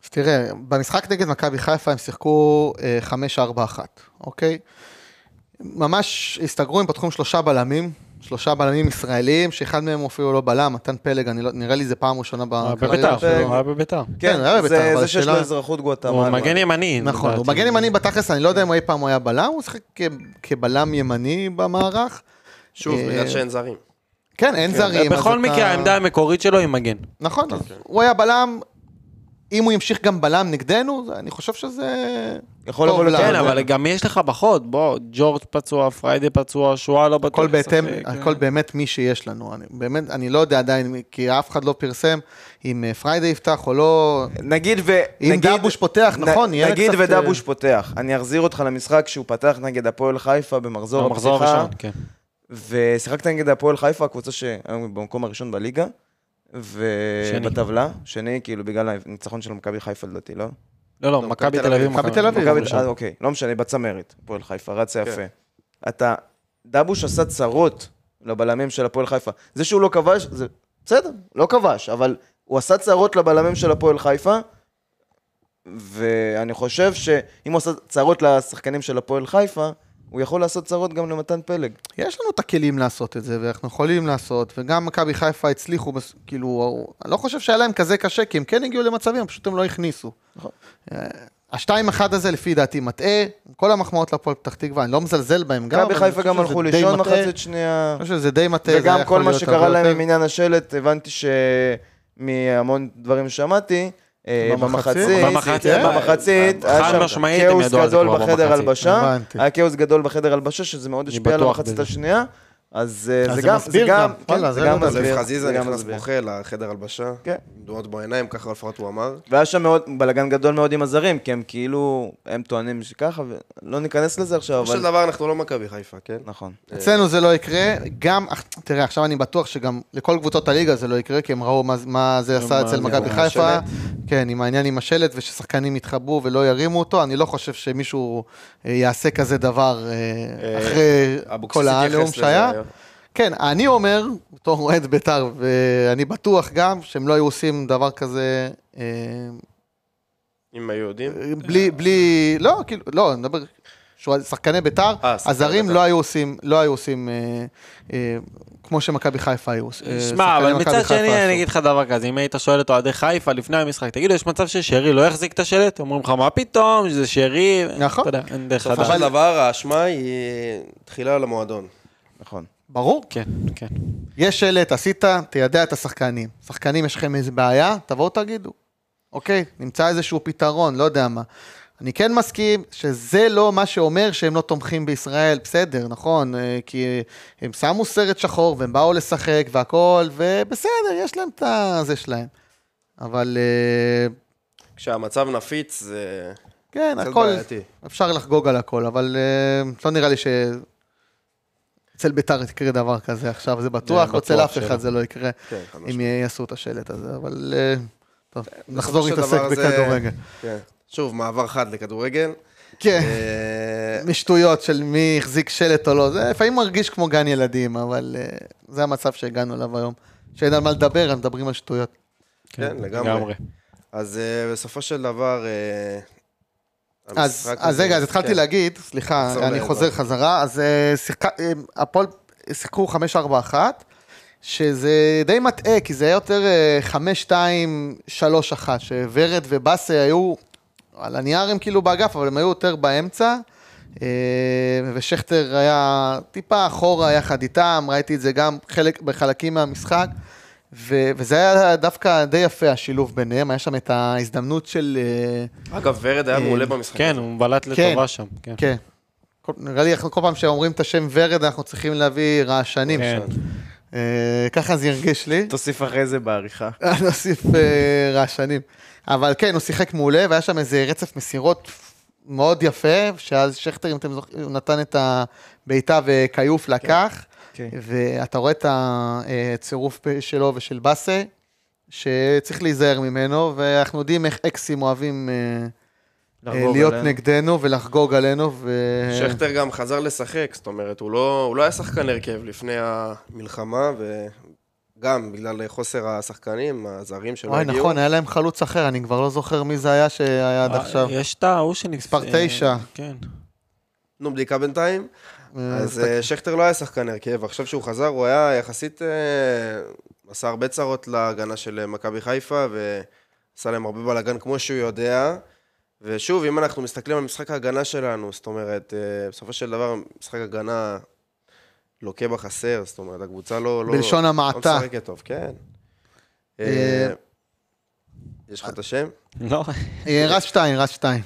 אז תראה, במשחק נגד מכבי חיפה הם שיחקו אה, 5-4-1, אוקיי? ממש הסתגרו, הם פתחו עם שלושה בלמים, שלושה בלמים ישראלים, שאחד מהם אפילו לא בלם, מתן פלג, אני לא, נראה לי זה פעם ראשונה הוא היה בקריירה בביתר, שלו. הוא היה בביתר. כן, הוא היה בביתר, זה, זה שיש לו אזרחות הוא גואטמלה. מגן ימני. נכון, הוא. מגן ימני בתכלס, אני לא יודע אם אי פעם הוא היה בלם, הוא שיחק כ- כבלם ימני במערך. שוב, אה, בגלל שאין זרים. כן, אין זרים. אז בכל מקרה, העמדה המקורית שלו היא מגן. נכון, אז הוא היה בלם, אם הוא ימשיך גם בלם נגדנו, אני חושב שזה... יכול לבוא. לכאן, כן, אבל גם יש לך בחוד, בוא, ג'ורג' פצוע, פריידי פצוע, שואה לא בטוח. הכל בהתאם, כן. הכל באמת מי שיש לנו. אני, באמת, אני לא יודע עדיין, כי אף אחד לא פרסם אם אה, פריידי יפתח או לא. נגיד ו... אם נגיד- דבוש פותח, נ- נכון, יהיה נגיד קצת, ודבוש פותח. אני אחזיר אותך למשחק שהוא פתח נגד הפועל חיפה במחזור במחזור הפתיחה, הראשון, כן. ושיחקת נגד הפועל חיפה, הקבוצה שהיום במקום הראשון בליגה, שני. ובטבלה, שני, כאילו בגלל הניצחון של מכבי חיפה לדעתי, לא? לא, לא, מכבי תל אביב. מכבי תל אביב. אה, אוקיי, לא משנה, בצמרת, הפועל חיפה, רצה כן. יפה. אתה, דבוש עשה צרות לבלמים של הפועל חיפה. זה שהוא לא כבש, זה בסדר, לא כבש, אבל הוא עשה צרות לבלמים של הפועל חיפה, ואני חושב שאם הוא עשה צרות לשחקנים של הפועל חיפה, הוא יכול לעשות צרות גם למתן פלג. יש לנו את הכלים לעשות את זה, ואנחנו יכולים לעשות, וגם מכבי חיפה הצליחו, כאילו, אני לא חושב שהיה להם כזה קשה, כי הם כן הגיעו למצבים, פשוט הם לא הכניסו. נכון. אה, השתיים אחד הזה לפי דעתי מטעה, כל המחמאות לפועל פתח תקווה, אני לא מזלזל בהם גם, מכבי חיפה גם הלכו לישון. מחצית שנייה. אני חושב שזה די מטעה, וגם כל מה שקרה להם. עם עניין השלט, הבנתי שמהמון דברים ששמעתי, במחצית? במחצית, במחצית, כן. במחצית, היה שם כאוס ידעו על זה גדול בחדר. הלבשה. היה כאוס גדול בחדר הלבשה, שזה מאוד השפיע על המחצית. השנייה, אז אה, זה זה גם, זה גם, זה זה גם לא מסביר. חזיזה זה גם נכנס. בוכה לחדר הלבשה, כן. דמעות בעיניים, ככה לפחות הוא אמר. והיה שם מאוד, בלאגן גדול מאוד עם הזרים, כי הם כאילו, הם טוענים שככה, ולא ניכנס לזה עכשיו, בסופו של אבל... דבר אנחנו לא מכבי חיפה, כן? נכון. אצלנו זה לא יקרה, גם, תראה, עכשיו אני בטוח שגם לכל קבוצות הליגה זה לא יקרה, כי הם ראו מה, מה זה עשה אצל מכבי עם חיפה? כן, עם העניין עם השלט, וששחקנים יתחבאו ולא ירימו אותו, אני לא חושב שמישהו אה, יעשה כזה דבר אה, אה, אחרי כל העליהום שהיה. כן, אני אומר, בתור אוהד בית"ר, ואני בטוח גם שהם לא היו עושים דבר כזה אם היו יודעים. בלי, בלי, לא, כאילו, לא, אני מדבר, שחקני בית"ר, הזרים בית"ר. לא היו עושים, לא היו עושים, אה, אה, כמו שמכבי חיפה היו. אה, שמע, אבל מצד שני. אני אגיד לך דבר כזה, אם היית שואל את אוהדי חיפה לפני המשחק, תגידו, יש מצב ששרי לא יחזיק את השלט? אומרים לך, מה פתאום, שזה שרי, נכון. אתה יודע, אין דרך בסופו. של דבר האשמה היא תחילה על המועדון. נכון. ברור, כן, כן. יש שלט, עשית, תיידע את השחקנים. שחקנים, יש לכם איזה בעיה, תבואו תגידו. אוקיי, נמצא איזשהו פתרון, לא יודע מה. אני כן מסכים שזה לא מה שאומר שהם לא תומכים בישראל, בסדר, נכון, אה, כי הם שמו סרט שחור והם באו לשחק והכל, ובסדר, יש להם את הזה שלהם. אבל אה, כשהמצב נפיץ זה כן, הכל, בעייתי. אפשר לחגוג על הכל, אבל אה, לא נראה לי ש... אצל ביתר יקרה דבר כזה עכשיו, זה בטוח, בטוח אצל אף. אחד זה לא יקרה, כן, אם. יעשו את השלט הזה, אבל טוב, נחזור להתעסק בכדורגל. כן. שוב, מעבר חד לכדורגל. כן, אה, משטויות של מי החזיק שלט או לא, זה לפעמים מרגיש כמו גן ילדים, אבל אה, זה המצב שהגענו אליו היום. שאין על מה לדבר, אז מדברים על שטויות. כן, לגמרי. אז אה, בסופו של דבר... אז, רגע, אז התחלתי כן. להגיד, סליחה, אני. חוזר חזרה, אז הפועל שיחקו 5-4-1, שזה די מטעה, כי זה היה יותר אה, 5-2-3-1, שוורד ובאסה היו, על הנייר הם כאילו באגף, אבל הם היו יותר באמצע. אה, ושכטר היה טיפה אחורה יחד איתם, ראיתי את זה גם חלק, בחלקים מהמשחק, ו, וזה היה דווקא די יפה השילוב ביניהם, היה שם את ההזדמנות של... אה, אגב, ורד היה אה, מעולה במשחק. כן. הוא בלט כן. לטובה שם. כן. כן. נראה לי אנחנו כל פעם שאומרים את השם ורד, אנחנו צריכים להביא רעשנים. כן. אה, ככה זה הרגיש לי. תוסיף אחרי זה בעריכה. נוסיף רעשנים. אבל כן, הוא שיחק מעולה, והיה שם איזה רצף מסירות מאוד יפה, שאז שכטר, אם אתם זוכרים, הוא נתן את הבעיטה וכיוף לקח, כן. ואתה רואה את הצירוף שלו ושל באסה, שצריך להיזהר ממנו, ואנחנו יודעים איך אקסים אוהבים אה, אה, להיות עלינו. נגדנו ולחגוג עלינו, ו... שכטר גם חזר לשחק, זאת אומרת, הוא לא, הוא לא היה שחקן הרכב לפני המלחמה, וגם בגלל חוסר השחקנים, הזרים שלא אוי, הגיעו. נכון, היה להם חלוץ אחר, אני כבר לא זוכר מי זה היה שהיה עד אה, עכשיו. יש את ההוא שנפס... מספר תשע. כן. תנו בדיקה בינתיים. אה, אז אה, שכטר לא היה שחקן הרכב, עכשיו שהוא חזר, הוא היה יחסית, אה, עשה הרבה צרות להגנה של אה, מכבי חיפה, ועשה להם הרבה בלאגן כמו שהוא יודע. ושוב, אם אנחנו מסתכלים על משחק ההגנה שלנו, זאת אומרת, אה, בסופו של דבר, משחק הגנה לוקה בחסר, זאת אומרת, הקבוצה לא... לא- בלשון המעטה. לא משחקת טוב, כן. אה, אה, יש לך את השם? לא, אה, רז שטיין, רז שטיין.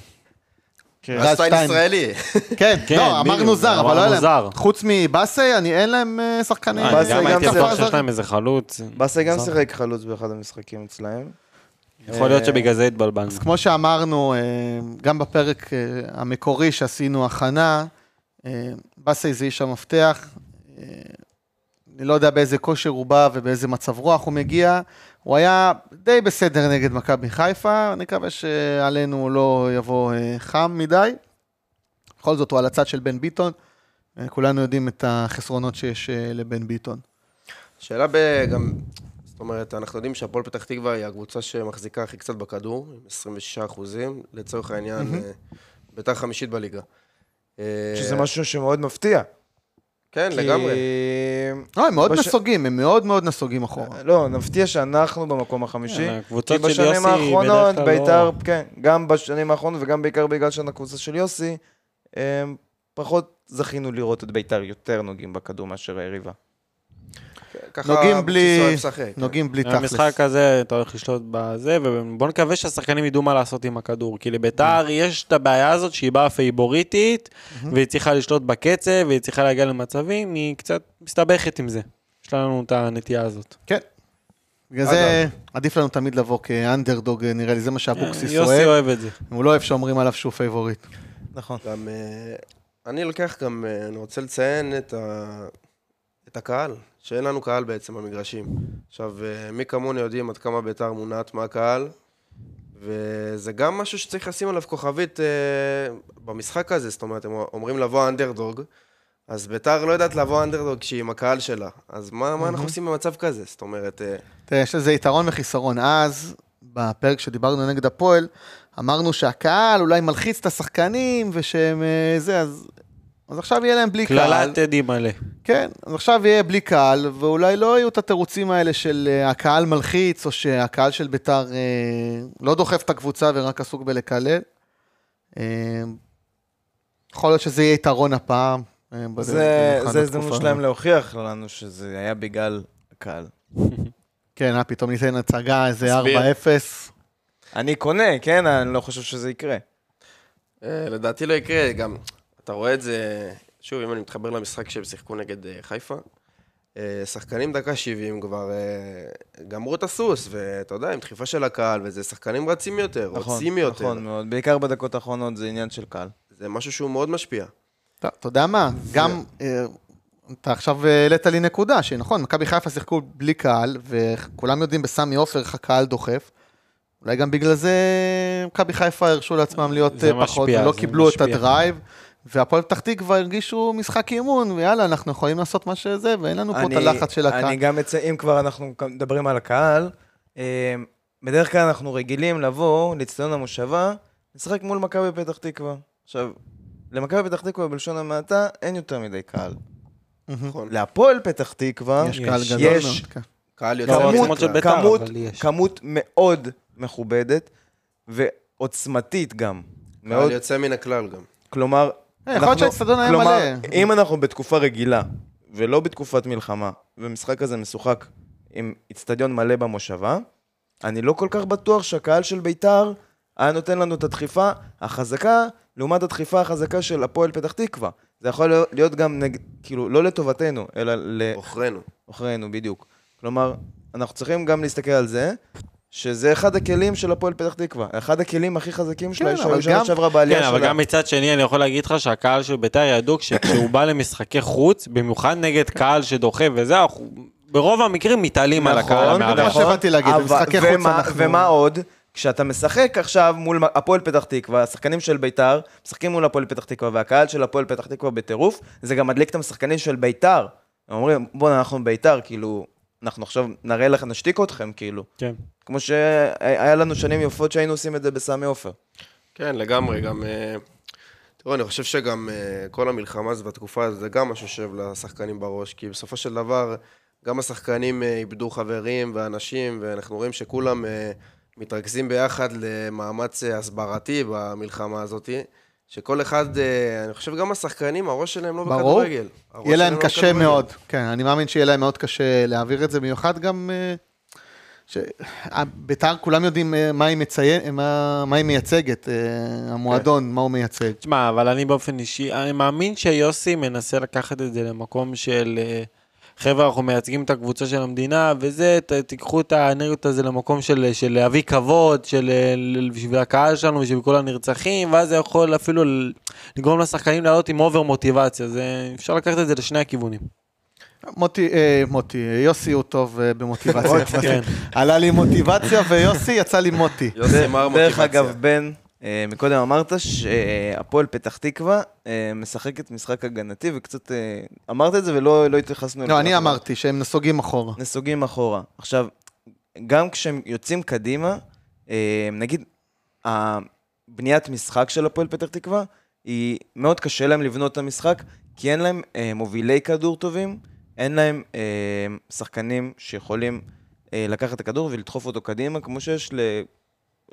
רז רז שטיין. ישראלי. כן, כן, לא, אמרנו זר, אבל לא היה להם. חוץ מבאסי, אני- אין להם שחקנים. באסה גם הייתי בטוח שיש להם איזה חלוץ. באסה גם. שיחק חלוץ באחד המשחקים אצלהם. יכול להיות שבגלל זה התבלבלנו. אז כמו שאמרנו, גם בפרק המקורי שעשינו הכנה, באסי זה איש המפתח. אני לא יודע באיזה כושר הוא בא ובאיזה מצב רוח הוא מגיע. הוא היה די בסדר נגד מכבי חיפה, אני מקווה שעלינו לא יבוא אה, חם מדי. בכל זאת, הוא על הצד של בן ביטון. אה, כולנו יודעים את החסרונות שיש אה, לבן ביטון. שאלה ב... גם... זאת אומרת, אנחנו יודעים שהפועל פתח תקווה היא הקבוצה שמחזיקה הכי קצת בכדור, עם 26 אחוזים, לצורך העניין, ביתר חמישית בליגה. שזה משהו שמאוד מפתיע. כן, כי- לגמרי. לא, הם מאוד בש- נסוגים, הם מאוד מאוד נסוגים אחורה. לא, נפתיע שאנחנו במקום החמישי. כן, כי הקבוצות של בשנים יוסי האחרונות, בדרך כלל בית"ר, לא... כן, גם בשנים האחרונות וגם בעיקר בגלל שאנחנו הקבוצה של יוסי, הם פחות זכינו לראות את בית"ר יותר נוגעים בכדור מאשר היריבה. ככה נוגעים בלי- כן. נוגעים בלי תכלס. המשחק הזה, אתה הולך לשלוט בזה, ובוא נקווה שהשחקנים ידעו מה לעשות עם הכדור. כי לביתר יש את הבעיה הזאת שהיא באה פייבוריטית, והיא צריכה לשלוט בקצב, והיא צריכה להגיע למצבים, היא קצת מסתבכת עם זה. יש לנו את הנטייה הזאת. כן. בגלל זה עדיף לנו תמיד לבוא כאנדרדוג, נראה לי, זה מה שאבוקסיס יוסי אוהב. אוהב את זה. הוא לא אוהב שאומרים עליו שהוא פייבוריט. נכון. גם, אה, אני לוקח גם, אה, אני רוצה לציין את, ה, את הקהל, שאין לנו קהל בעצם במגרשים. עכשיו, אה, מי כמוני יודעים עד כמה בית"ר מונעת מהקהל, וזה גם משהו שצריך לשים עליו כוכבית אה, במשחק הזה, זאת אומרת, הם אומרים לבוא אנדרדוג, אז בית"ר לא יודעת לבוא אנדרדוג כשהיא עם הקהל שלה, אז מה, מה אנחנו עושים במצב כזה? זאת אומרת, אה, תראה, יש לזה יתרון וחיסרון. אז, בפרק שדיברנו נגד הפועל, אמרנו שהקהל אולי מלחיץ את השחקנים, ושהם אה, זה, אז... אז עכשיו יהיה להם בלי קהל. קללת טדי מלא. כן, אז עכשיו יהיה בלי קהל, ואולי לא יהיו את התירוצים האלה של אה, הקהל מלחיץ, או שהקהל של ביתר אה, לא דוחף את הקבוצה ורק עסוק בלקלל. אה, יכול להיות שזה יהיה יתרון הפעם. אה, זה הזדמנות. שלהם להוכיח לנו שזה היה בגלל הקהל. כן, אה, פתאום ניתן הצגה, איזה תסביר. 4-0. אני קונה, כן? אני לא חושב שזה יקרה. אה, לדעתי לא יקרה, גם, אתה רואה את זה, שוב, אם אני מתחבר למשחק שהם שיחקו נגד אה, חיפה, אה, שחקנים דקה 70 כבר אה, גמרו את הסוס, ואתה יודע, עם דחיפה של הקהל, וזה שחקנים רצים יותר, רוצים יותר. נכון מאוד. בעיקר בדקות האחרונות זה עניין של קהל. זה משהו שהוא מאוד משפיע. אתה יודע מה, גם, אתה עכשיו העלית לי נקודה, שנכון, מכבי חיפה שיחקו בלי קהל, וכולם יודעים בסמי עופר איך הקהל דוחף. אולי גם בגלל זה מכבי חיפה הרשו לעצמם להיות פחות, משפיע, ולא קיבלו את משפיע. הדרייב. והפועל פתח תקווה הרגישו משחק אימון, ויאללה, אנחנו יכולים לעשות מה שזה, ואין לנו פה את אני- הלחץ של הקהל. אני גם אצא, אם כבר אנחנו מדברים על הקהל, אה, בדרך כלל אנחנו רגילים לבוא לאצטדיון המושבה, לשחק מול מכבי פתח תקווה. עכשיו, למכבי פתח תקווה בלשון המעטה אין יותר מדי קהל. נכון. להפועל פתח תקווה, יש קהל גדול יש- מאוד. כן. קהל לא. בית"ר, כמות, אבל יש. כמות מאוד מכובדת ועוצמתית גם. קהל מאוד, יוצא מן הכלל גם. כלומר, יכול להיות שהאצטדיון היה כלומר, מלא. אם אנחנו בתקופה רגילה, ולא בתקופת מלחמה, ומשחק כזה משוחק עם אצטדיון מלא במושבה, אני לא כל כך בטוח שהקהל של ביתר היה נותן לנו את הדחיפה החזקה, לעומת הדחיפה החזקה של הפועל פתח תקווה. זה יכול להיות- גם, נג... כאילו, לא לטובתנו, אלא עוכרינו. לעוכרינו, בדיוק. כלומר, אנחנו צריכים גם להסתכל על זה, שזה אחד הכלים של הפועל פתח תקווה. אחד הכלים הכי חזקים שלה, כן, שהיו שנה גם- שעברה בעלייה כן, שלה. אבל גם מצד שני, אני יכול להגיד לך שהקהל של ביתר ידעו שכשהוא בא למשחקי חוץ, במיוחד נגד קהל שדוחה וזה, אנחנו ברוב המקרים מתעלים על הקהל נכון, המארח. מה שבאתי להגיד, במשחקי חוץ ומה- אנחנו- ומה עוד? כשאתה משחק עכשיו מול הפועל פתח תקווה, השחקנים של ביתר משחקים מול הפועל פתח תקווה, והקהל של הפועל פתח תקווה בטירוף, זה גם מדליק את השחקנים של ביתר. הם אומרים, בוא'נה, אנחנו ביתר, כאילו, אנחנו עכשיו נראה לך, נשתיק אתכם, כאילו. כן. כמו שהיה לנו שנים יפות שהיינו עושים את זה בסמי עופר. כן, לגמרי, גם... אה, תראו, אני חושב שגם אה, כל המלחמה הזו והתקופה הזו, זה גם משהו שיושב לשחקנים בראש, כי בסופו של דבר, גם השחקנים אה, איבדו חברים ואנשים, ואנחנו רואים שכולם מתרכזים ביחד למאמץ הסברתי במלחמה הזאת, שכל אחד, אני חושב גם השחקנים, הראש שלהם לא ברור. בכדורגל. הראש יהיה להם לא קשה בכדורגל. מאוד, כן, אני מאמין שיהיה להם מאוד קשה להעביר את זה, במיוחד גם... אה, ש- אה, כולם יודעים אה, מה היא מציין, מה מה היא מייצגת, אה, המועדון, מה הוא מייצג. תשמע, אבל אני באופן אישי, אני מאמין שיוסי מנסה לקחת את זה למקום של... חבר'ה, אנחנו מייצגים את הקבוצה של המדינה, וזה, ת, תיקחו את האנרגיות הזה למקום של, של להביא כבוד, של בשביל הקהל שלנו, בשביל כל הנרצחים, ואז זה יכול אפילו לגרום לשחקנים לעלות עם אובר מוטיבציה. זה, אפשר לקחת את זה לשני הכיוונים. מוטי, אה, מוטי, יוסי הוא טוב אה, במוטיבציה. כן. עלה לי מוטיבציה ויוסי יצא לי מוטי. יוסי מר דרך מוטיבציה. אגב, בן, אה, מקודם אמרת שהפועל פתח תקווה אה, משחקת משחק הגנתי, וקצת אה, אמרת את זה ולא לא התייחסנו לא, אני. אמרתי שהם נסוגים אחורה. נסוגים אחורה. עכשיו, גם כשהם יוצאים קדימה, אה, נגיד, הבניית משחק של הפועל פתח תקווה, היא מאוד קשה להם לבנות את המשחק, כי אין להם אה, מובילי כדור טובים, אין להם אה, שחקנים שיכולים אה, לקחת את הכדור ולדחוף אותו קדימה, כמו שיש ל...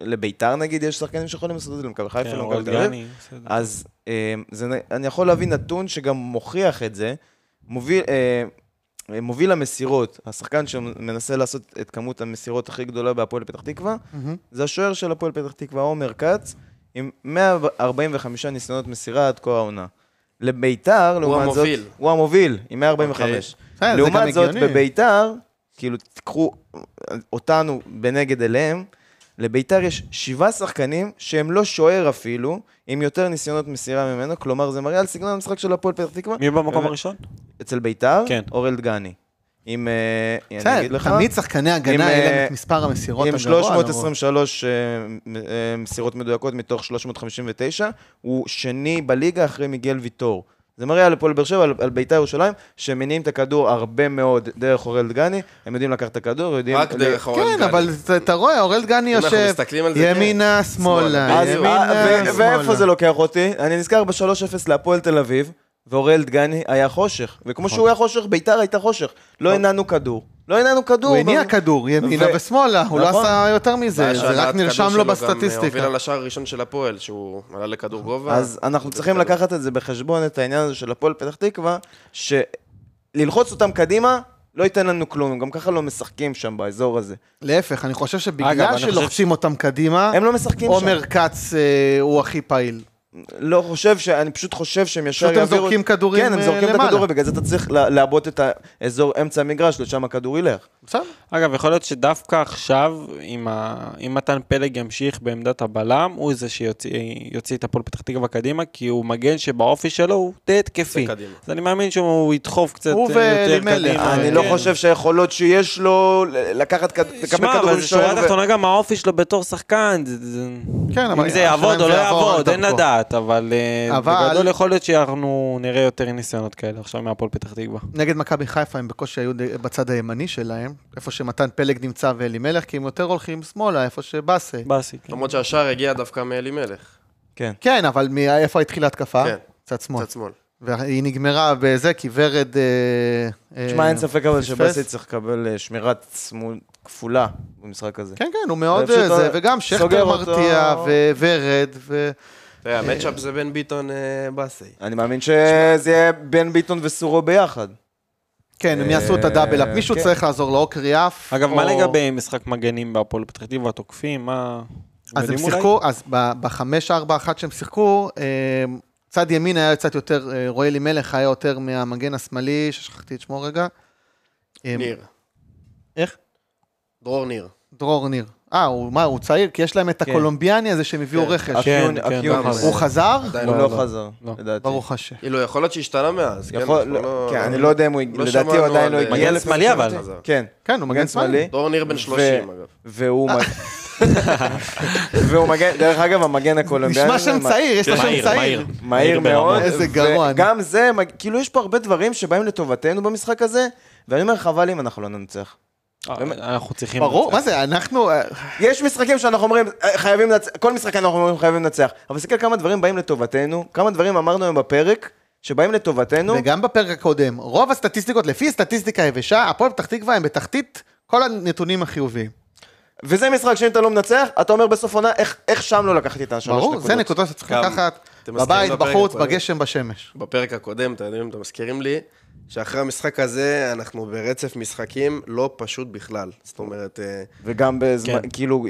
לביתר נגיד, יש שחקנים שיכולים לעשות את זה, למכבי חיפה, כן, למכבי תל אביב. אז אה, זה, אני יכול להביא נתון שגם מוכיח את זה. מוביל, אה, אה, מוביל המסירות, השחקן שמנסה לעשות את כמות המסירות הכי גדולה בהפועל פתח תקווה, מהמם. זה השוער של הפועל פתח תקווה, עומר כץ, עם 145 ניסיונות מסירה עד כה העונה. לביתר, לעומת זאת... המוביל. הוא המוביל, עם 145. בסדר, זה גם לעומת זאת, הגיוני. בביתר, כאילו, תיקחו אותנו בנגד אליהם, לביתר יש שבעה שחקנים שהם לא שוער אפילו, עם יותר ניסיונות מסירה ממנו, כלומר זה מראה על סגנון המשחק של הפועל פתח תקווה. מי במקום הראשון? אצל ביתר, כן. אורל דגני. עם, אה, בסדר, תמיד שחקני עם, הגנה, להם אה, את מספר המסירות עם הגבוה. לרוב. 323 אה, מ- אה, מסירות מדויקות מתוך 359, הוא שני בליגה אחרי מיגל ויטור. זה מראה על הפועל באר שבע, על, על ביתר ירושלים, שמניעים את הכדור הרבה מאוד דרך אורל דגני, הם יודעים לקחת את הכדור, יודעים... רק דרך אורל כן, גני. אבל אתה- רואה, אורל דגני יושב זה, כן. ימינה, שמאלה, שמאלה, אז, בדיוק. אה, ימינה, ו- ואיפה שמאלה. זה לוקח אותי? אני נזכר ב-3-0 להפועל תל אביב, ואוראל דגני היה חושך. וכמו שהוא היה חושך, ביתר הייתה חושך. לא הנענו כדור. לא הנענו כדור. הוא הניע כדור, ימינה ושמאלה, הוא לא נכון. עשה יותר מזה, זה רק נרשם לו שלו גם, אה, הוביל בסטטיסטיקה. על השער הראשון של הפועל, שהוא עלה לכדור גובה. אז אנחנו צריכים. לקחת את זה בחשבון, את העניין הזה של הפועל פתח תקווה, שללחוץ אותם קדימה, לא ייתן לנו כלום, הם גם ככה לא משחקים שם באזור הזה. להפך, אני חושב שבגלל שלוחצים אותם קדימה, הם לא משחקים שם. עומר כץ אה, הוא הכי פעיל. לא חושב, ש... אני פשוט חושב שהם ישר פשוט הם זורקים כדורים, כן, הם אה, זורקים את למעלה. הכדור, ובגלל זה אתה צריך לעבות את האזור אמצע המגרש, לשם הכדור ילך. בסדר. אגב, יכול להיות שדווקא עכשיו, אם, ה... אם מתן פלג ימשיך בעמדת הבלם, הוא זה שיוציא יוציא את הפועל פתח תקווה קדימה, כי הוא מגן שבאופי שלו הוא די התקפי. אז אני מאמין שהוא ידחוף קצת אה, יותר. קדימה. אני כן. לא חושב שהיכולות שיש לו ל- לקחת, כד- לקבל שמע, אבל זה שורה תחתונה גם האופי שלו בתור שחקן. כן, אבל אם זה יעבוד או לא יעבוד, אין דרכו. לדעת, אבל אה, אבל- בגדול יכול להיות שאנחנו נראה יותר ניסיונות כאלה עכשיו מהפועל פתח תקווה. נגד מכבי חיפה הם בקושי היו בצד הימני שלהם, איפה שמתן פלג נמצא ואלימלך, כי הם יותר הולכים שמאלה, איפה שבאסה. באסי, כן. למרות שהשער הגיע דווקא מאלימלך, כן. כן, אבל מאיפה התחילה התקפה? כן. צד שמאל. צד שמאל. והיא נגמרה בזה, כי ורד... אה, אה, תשמע, אין ספק אבל. שבאסי צריך לקבל אה, שמירת צמוד כפולה במשחק הזה. כן, כן, הוא מאוד אה, זה, אה, וגם שכטר. מרתיע, וורד, ו... תראה, המצ'אפ זה בן ביטון אה, באסי. אני מאמין שזה יהיה בן ביטון וסורו ביחד. כן, הם יעשו את הדאבל-אפ. אה, מישהו כן. צריך לעזור לו, או קריאף. אגב, מה לגבי משחק מגנים בהפועל פתח תקווה, התוקפים, מה... אז הם? שיחקו, אז בחמש, ארבע, אחת שהם שיחקו, אה, צד ימין היה קצת יותר, רועי אלימלך היה יותר מהמגן השמאלי, ששכחתי את שמו רגע. ניר. איך? דרור ניר. דרור ניר. אה, הוא מה, הוא צעיר? כי יש להם את כן. הקולומביאני הזה שהם הביאו כן. רכש. כן, כן, חזר. הוא חזר? עדיין הוא לא, לא לא. חזר, לא. לדעתי. ברוך השם. כאילו, יכול להיות שהשתנה מאז. כן? יכול, אנחנו לא- לא- כן, אני לא יודע אם הוא, לא לדעתי הוא עדיין לא על- הגיע. מגן שמאלי, אבל. כן, כן, הוא מגן שמאלי. דרור ניר בן 30, אגב. והוא והוא מגן, דרך אגב, המגן הקולומביאני. נשמע שם צעיר, יש לו שם מהיר, צעיר. מהיר. מאוד. איזה גרוע. וגם זה, כאילו יש פה הרבה דברים שבאים לטובתנו במשחק הזה, ואני אומר, חבל אם אנחנו לא ננצח. באמת. אנחנו צריכים... ברור. מה זה, אנחנו... אה, יש משחקים שאנחנו אומרים, "אה, חייבים לנצח, כל משחק אנחנו אומרים חייבים לנצח. אבל תסתכל כמה דברים באים לטובתנו, כמה דברים אמרנו היום בפרק, שבאים לטובתנו. וגם בפרק הקודם, רוב הסטטיסטיקות, לפי הסטטיסטיקה היבשה, הפועל פתח תקווה הם בתחתית כל הנתונים החיוביים. וזה משחק שאם אתה לא מנצח, אתה אומר בסוף עונה, איך, איך שם לא לקחתי את השלוש ברור, נקודות. זה נקודות שצריך לקחת בבית, בחוץ, הקודם? בגשם, בשמש. בפרק הקודם, אתם יודעים, אתם מזכירים לי, שאחרי המשחק הזה, אנחנו ברצף משחקים לא פשוט בכלל. זאת אומרת, אה, וגם בזמן, כן. כאילו,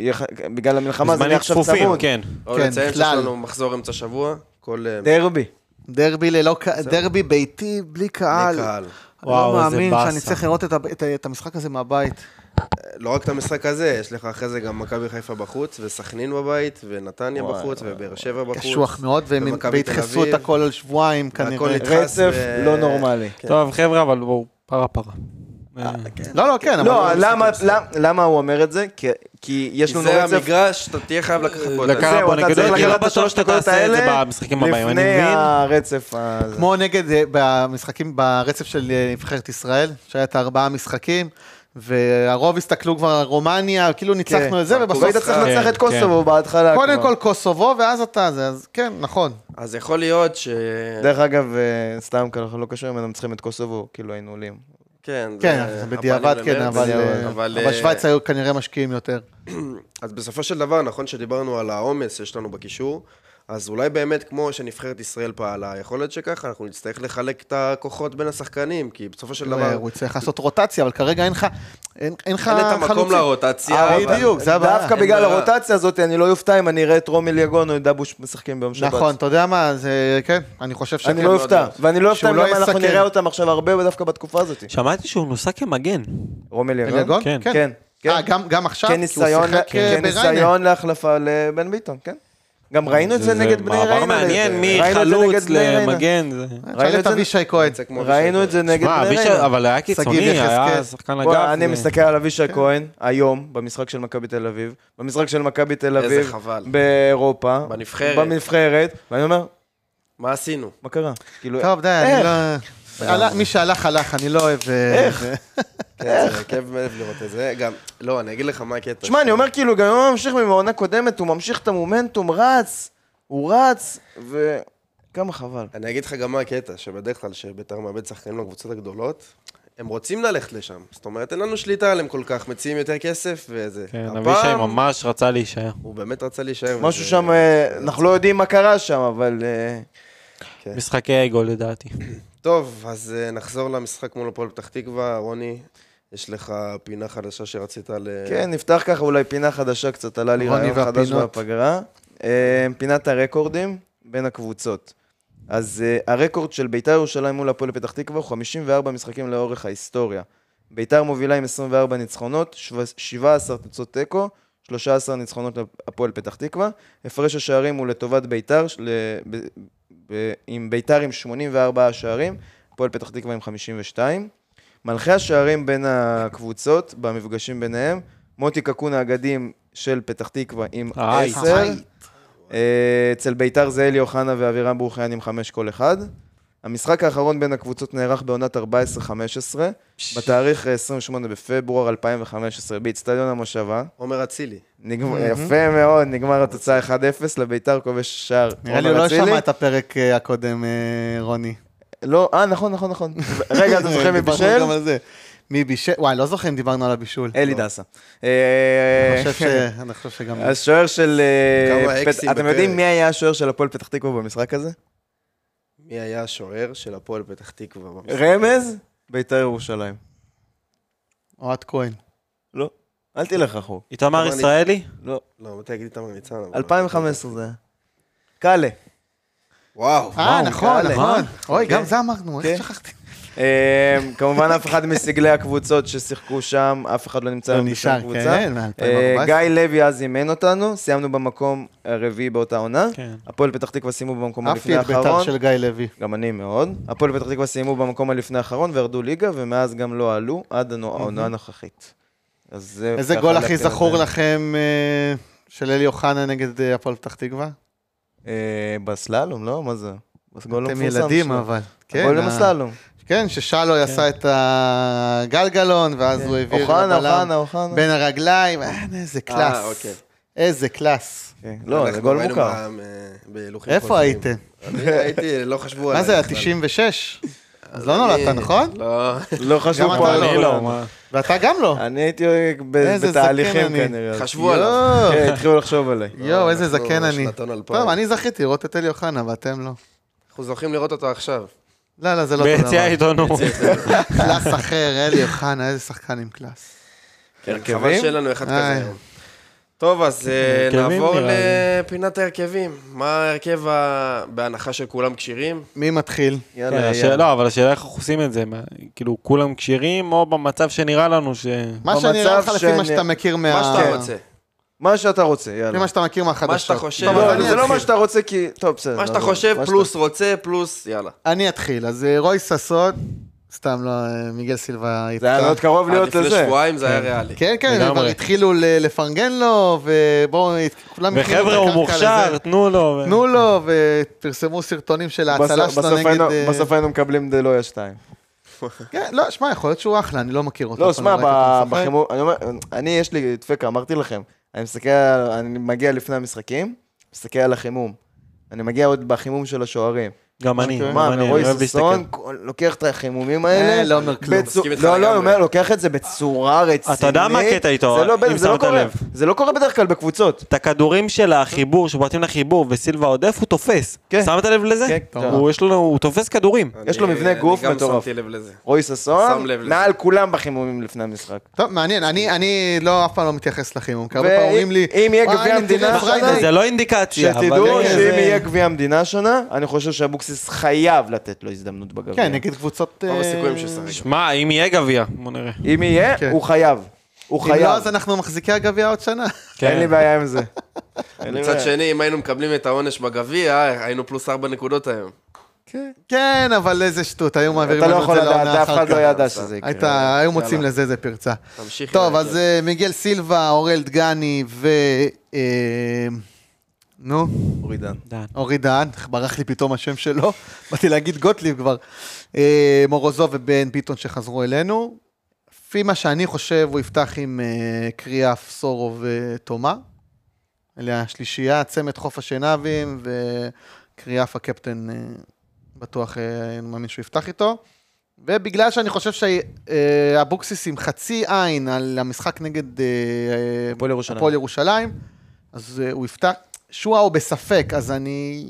בגלל המלחמה זה נהיה עכשיו צמוד. כן. עוד כן, לציין שיש. לנו מחזור אמצע שבוע, כל... אה, דרבי. דרבי ללא קהל, דרבי ביתי, בלי קהל. בלי קהל. אני וואו, לא מאמין. שאני צריך לראות את את ה- את המשחק הזה מהבית. לא רק את המשחק הזה, יש לך אחרי זה גם מכבי חיפה בחוץ, וסכנין בבית, ונתניה וואי, בחוץ, ובאר שבע בחוץ. קשוח מאוד, והם וידחסו את. הכל על שבועיים כנראה. רצף ו- לא נורמלי. כן. טוב, חבר'ה, אבל בואו, פרה פרה. אה, לא, לא, כן, לא, אבל... למה- למה- למה הוא אומר את זה? כי- כי יש כי לנו זה רצף... המגרש, אתה תהיה חייב לקחת בו את לקחת זה. זהו, אתה צריך לא לקחת את השלוש את זה האלה לפני מבין. הרצף הזה. כמו נגד, אה, במשחקים, ברצף של אה, נבחרת ישראל, שהיה את הארבעה משחקים, והרוב הסתכלו כבר על רומניה, כאילו ניצחנו את זה, ובסוף... והיית צריך כן, לנצח את כן. קוסובו בהתחלה. קודם. כל קוסובו, ואז אתה זה, אז כן, נכון. אז יכול להיות ש... דרך אגב, אה, סתם ככה לא קשור, אם היינו צריכים את קוסובו, כאילו היינו עולים. כן, כן, זה בדיעבד כן, אבל אה, אבל, אבל אה, שווייץ היו כנראה משקיעים יותר. אז בסופו של דבר, נכון שדיברנו על העומס שיש לנו בקישור, אז אולי באמת כמו שנבחרת ישראל פעלה, יכול להיות שככה, אנחנו נצטרך לחלק את הכוחות בין השחקנים, כי בסופו של דבר, הוא יצטרך לעשות רוטציה, אבל כרגע אין לך... אין אין לך אין את המקום. לרוטציה, אה, בדיוק, זה הבעיה. דווקא בגלל. הרוטציה הזאת, אני לא יופתע אם אני אראה את רומי ליגון או את דבוש משחקים ביום שבת. נכון, אתה יודע מה, זה... כן, אני חושב שכן. אני לא אופתע. ואני לא אופתע אם לא אנחנו. נראה אותם עכשיו הרבה דווקא בתקופה הזאת. שמעתי שהוא נוסע כמגן. רומי ליגון? כן. כן, כן. אה, גם- גם עכשיו? כניסיון אה, בריינה. כניסיון להחלפה לבן ביטון, כן. גם ראינו את זה נגד בני ריינה. מעבר מעניין, מחלוץ. למגן. זה- ראינו את אבישי כהן. ראינו את זה נגד בני ריינה. אבל היה קיצוני, היה. שחקן אגף. אני מסתכל על אבישי כהן היום, במשחק של מכבי תל אביב, במשחק של מכבי תל אביב. באירופה, בנבחרת. בנבחרת, ואני אומר, מה עשינו? מה קרה? כאילו, טוב, די, איך? אני לא... מי שהלך, הלך, אני לא אוהב... אה, איך? זה- כן, זה כיף באמת לראות את זה. גם, לא, אני אגיד לך מה הקטע. תשמע, אני אומר כאילו, גם אם הוא ממשיך ממעונה קודמת, הוא ממשיך את המומנטום, רץ, הוא רץ, וכמה חבל. אני אגיד לך גם מה הקטע, שבדרך כלל שביתר מאבד שחקנים לקבוצות הגדולות, הם רוצים ללכת לשם. זאת אומרת, אין לנו שליטה עליהם כל כך, מציעים יותר כסף וזה. כן, הפעם, אבישי ממש רצה להישאר. הוא באמת רצה להישאר. משהו וזה- שם, אה, אנחנו לא יודעים מה קרה שם, אבל... אה, כן. משחקי אגו לדעתי. טוב, אז אה, נחזור למשחק מול הפועל פתח תקווה. רוני, יש לך פינה חדשה שרצית ל... כן, נפתח ככה אולי פינה חדשה קצת, עלה לי רוני רעיון חדש. בפגרה. אה, פינת הרקורדים בין הקבוצות. אז אה, הרקורד של ביתר ירושלים מול הפועל פתח תקווה הוא 54 משחקים לאורך ההיסטוריה. ביתר מובילה עם 24 ניצחונות, שו- 17 תוצאות תיקו, 13 ניצחונות להפועל פתח תקווה. הפרש השערים הוא לטובת ביתר, ב- עם ביתר עם 84 שערים, הפועל פתח תקווה עם 52. מלכי השערים בין הקבוצות, במפגשים ביניהם, מוטי קקון האגדים של פתח תקווה עם היי. 10. אה, אצל ביתר זה אלי אוחנה ואבירם ברוכיאן עם 5 כל אחד. המשחק האחרון בין הקבוצות נערך בעונת 14-15, בתאריך 28 בפברואר 2015, באיצטדיון המושבה. עומר אצילי. יפה מאוד, נגמר התוצאה 1-0 לביתר כובש שער. נראה לי עומר הוא לא אצילי. שמע את הפרק אה, הקודם, אה, רוני. לא, אה, נכון, נכון, נכון. רגע, אתה זוכר מי בישל? מי בישל, וואי, לא זוכר אם דיברנו על הבישול. אלי דסה. אני אה, חושב שגם... השוער של... אה, אתם. יודעים מי היה השוער של הפועל פתח תקווה במשחק הזה? מי היה השוער של הפועל פתח תקווה? במשחק? רמז? בית"ר ירושלים. אוהד כהן. לא. אל תלך רחוק. איתמר ישראלי? לא. לא, מתי אגיד איתמר ניצן? אבל- 2015 זה היה. קאלה. וואו. אה, נכון. נכון. אוי, כן. גם זה אמרנו, כן. איך שכחתי? אה, כמובן אף אחד מסגלי הקבוצות ששיחקו שם, אף אחד לא נמצא לא היום נשאר, בשום קבוצה. כן, מ-2014. גיא לוי אז אימן אותנו, סיימנו במקום הרביעי באותה עונה. כן. הפועל פתח תקווה סיימו במקום הלפני את בית"ר האחרון. של גיא לוי. גם אני מאוד. הפועל פתח תקווה סיימו במקום הלפני האחרון וירדו ליגה, ומאז גם לא עלו עד העונה הנוכחית. אז זה איזה גול הכי זכור. לכם אה, של אלי אוחנה נגד אה, הפועל פתח תקווה? אה, בסללום, לא? מה זה? לא אתם ילדים. אבל. כן, גול ה- למסללום. כן, ששלוי עשה את הגלגלון, ואז הוא העביר לבלם אוחנה, אוחנה. בין הרגליים, אה, איזה אה, קלאס. אוקיי. איזה קלאס. כן. לא, זה גול מוכר. בהילוכים איפה. הייתם? אני הייתי, לא חשבו עליי. מה זה היה, בכלל. 96? אז לא נולדת, נכון? לא. לא חשוב גם פה לא. אני. לא, מה? ואתה גם לא. אני הייתי בתהליכים. כנראה. חשבו עליו. כן, התחילו לחשוב עליי. יואו, איזה זקן אני. טוב, אני זכיתי לראות את אלי אוחנה, ואתם לא. אנחנו זוכים לראות אותו עכשיו. לא, לא, זה לא אותו ביציע דבר. העיתונות. קלאס אחר, אלי אוחנה, איזה שחקן עם קלאס. חבל הרכבים? שאין לנו אחד. כזה היום. טוב, אז אה, נעבור. לפינת ההרכבים. מה ההרכב ה- בהנחה שכולם כשירים? מי מתחיל? כן, יאללה, השאלה- יאללה. לא, אבל השאלה איך אנחנו עושים את זה, כאילו כולם כשירים או במצב שנראה לנו ש... מה שנראה לך לפי מה שאתה מכיר מה... מה שאתה כן. רוצה. מה שאתה רוצה, יאללה. מה שאתה מכיר מהחדשות. מה שאתה חושב. טוב, לא, אני זה לא. מה שאתה רוצה, כי... טוב, בסדר. מה שאתה. חושב, מה פלוס רוצה, פלוס, יאללה. אני אתחיל. אז אה, רוי ששון, סתם לא, אה, מיגל סילבה זה היה מאוד קרוב להיות לפני לזה. שבועיים זה היה ריאלי. כן, כן, הם. כבר התחילו לפרגן לו, ובואו, כולם הכינו את וחבר'ה, הוא מוכשר. תנו לו. תנו לו, ופרסמו סרטונים של ההצלה שלו נגד... אה, בסוף היינו מקבלים דלויה שתיים. כן, לא, שמע, יכול להיות שהוא אחלה, אני לא מכיר אותו. לא, אבל שמע, ראיתי אותו ב- משחק. בחימום, אני אומר, אני, יש לי דפקה, אמרתי לכם, אני מסתכל, אני מגיע לפני המשחקים, מסתכל על החימום. אני מגיע עוד בחימום של השוערים. גם אני, אוקיי. גם אני, אני רוי אוהב ששון, להסתכל. כל- לוקח את החימומים אה, האלה, לא אומר כלום. לא, לא, לגמרי. אני אומר, לוקח את זה בצורה רצינית. אתה יודע מה הקטע איתו, זה לא- אם לא שמת לב. זה לא קורה בדרך כלל בקבוצות. את הכדורים של החיבור, שבועטים לחיבור וסילבה עודף, הוא תופס. כן. שמת לב לזה? כן, הוא יש לו, הוא תופס כדורים. יש לו מבנה גוף אני מטורף. גם שמתי לב לזה. רוי ששון. מעל כולם בחימומים לפני המשחק. טוב, מעניין, אני, אני לא, אף פעם לא מתייחס לחימום, כי הרבה ואם- פעמים אומרים לי... אם יהיה לא אינדיקציה. שתדעו כן, שאם זה- יהיה גביע המדינה השנה, אני חושב שאבוקסיס חייב לתת לו הזדמנות בגביע. כן, נגד קבוצות... רוב אה, הסיכויים שישחק. שמע, אם יהיה גביע, בוא נראה. אם יהיה, כן. הוא חייב. הוא אם לא, חייב. אז אנחנו מחזיקי הגביע עוד שנה. אין לי בעיה עם זה. מצד. שני, אם היינו מקבלים את העונש בגביע, היינו פלוס ארבע נקודות היום. כן, אבל איזה שטות, היו מעבירים אתה לא לנו את יכול זה לעונה לדעת, אף אחר אחד לא כך. ידע שזה יקרה. היו מוצאים. לזה איזה פרצה. תמשיך. טוב, אז. אה, מיגל סילבה, אורל דגני ו... אה, נו, אורידן. דן. אורי דהן, ברח לי פתאום השם שלו, באתי להגיד גוטליב כבר. אה, מורוזוב ובן ביטון שחזרו אלינו. לפי מה שאני חושב, הוא יפתח עם אה, קריאף, סורו ותומה. אלה השלישייה, צמד חוף השנהבים, וקריאף הקפטן, אה, בטוח, אה, אני מאמין שהוא יפתח איתו. ובגלל שאני חושב שאבוקסיס עם חצי עין על המשחק נגד אה, הפועל ירושלים. אז אה, הוא יפתח. שועה הוא בספק, אז אני...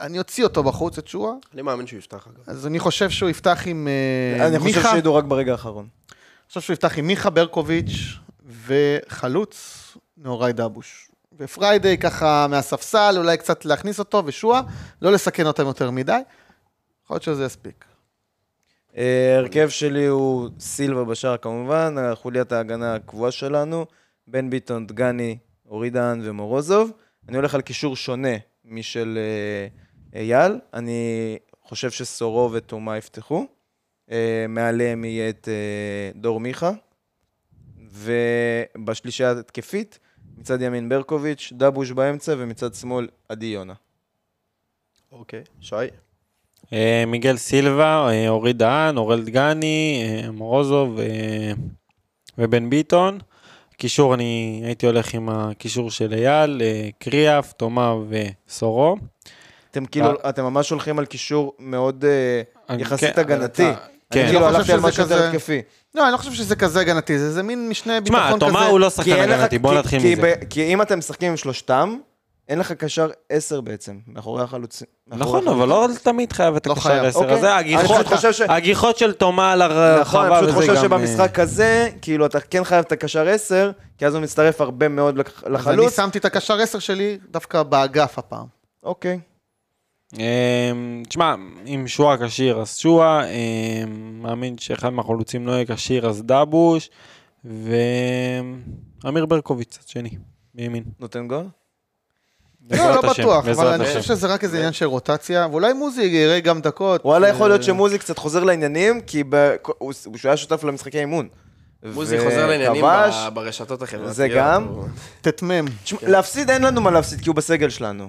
אני אוציא אותו בחוץ, את שועה. אני מאמין שהוא יפתח, אגב. אז אני חושב שהוא יפתח עם אה, אני חושב מיכה. שידעו רק ברגע האחרון. אני חושב שהוא יפתח עם מיכה ברקוביץ' וחלוץ נאורי דבוש. ופריידי ככה מהספסל, אולי קצת להכניס אותו, ושועה, לא לסכן אותם יותר מדי. יכול להיות שזה יספיק. אה, הרכב שלי הוא סילבה בשער כמובן, חוליית ההגנה הקבועה שלנו, בן ביטון, דגני, אורידן ומורוזוב. אני הולך על קישור שונה משל אה, אייל. אני חושב שסורו ותומה יפתחו. אה, מעליהם יהיה את אה, דור מיכה. ובשלישייה התקפית, מצד ימין ברקוביץ', דבוש באמצע, ומצד שמאל עדי יונה. אוקיי. שי? אה, מיגל סילבה, אה, אורי דהן, אורל דגני, אה, מורוזוב אה, ובן ביטון. קישור, אני הייתי הולך עם הקישור של אייל, אה, קריאף, תומה וסורו. אתם כאילו, אתם ממש הולכים על קישור מאוד אה, אני- יחסית כן, הגנתי. אתה- כן. אני כאילו לא חושב הלכתי על שזה משהו יותר כזה- התקפי. לא, אני לא חושב שזה כזה הגנתי, זה זה מין משנה ביטחון תשמע, כזה. תומה הוא לא שחקן הגנתי, בוא כי- נתחיל מזה. ב- כי אם אתם משחקים עם שלושתם, אין לך קשר עשר בעצם, מאחורי החלוצים. נכון, אבל לא תמיד חייב את לא הקשר חייב. עשר אוקיי. הזה, אני הגיחות- פשוט של תומה על נכון, הרחבה אני וזה פשוט גם... חושב אה, שבמשחק הזה, כאילו, אתה כן חייב את הקשר עשר, כי אז הוא מצטרף הרבה מאוד לח- אז אני לחלוץ. שמתי את הקשר 10 שלי דווקא באגף הפעם. אוקיי. אמ, תשמע, אם שועה כשיר אז שועה, אמ, מאמין שאחד מהחלוצים לא יהיה כשיר אז דבוש, ואמיר ברקוביץ, צד שני, בימין. נותן גול? לא, לא בטוח, אבל אני. חושב שזה רק איזה עניין של רוטציה, ואולי מוזי יראה גם דקות. וואלה, יכול להיות אה, שמוזי קצת חוזר לעניינים, כי ב- הוא היה שותף למשחקי אימון. מוזי חוזר לעניינים ברשתות החברתיות. זה גם. הוא- ט"מ. תשמע, להפסיד אין לנו מה להפסיד, כי הוא בסגל שלנו.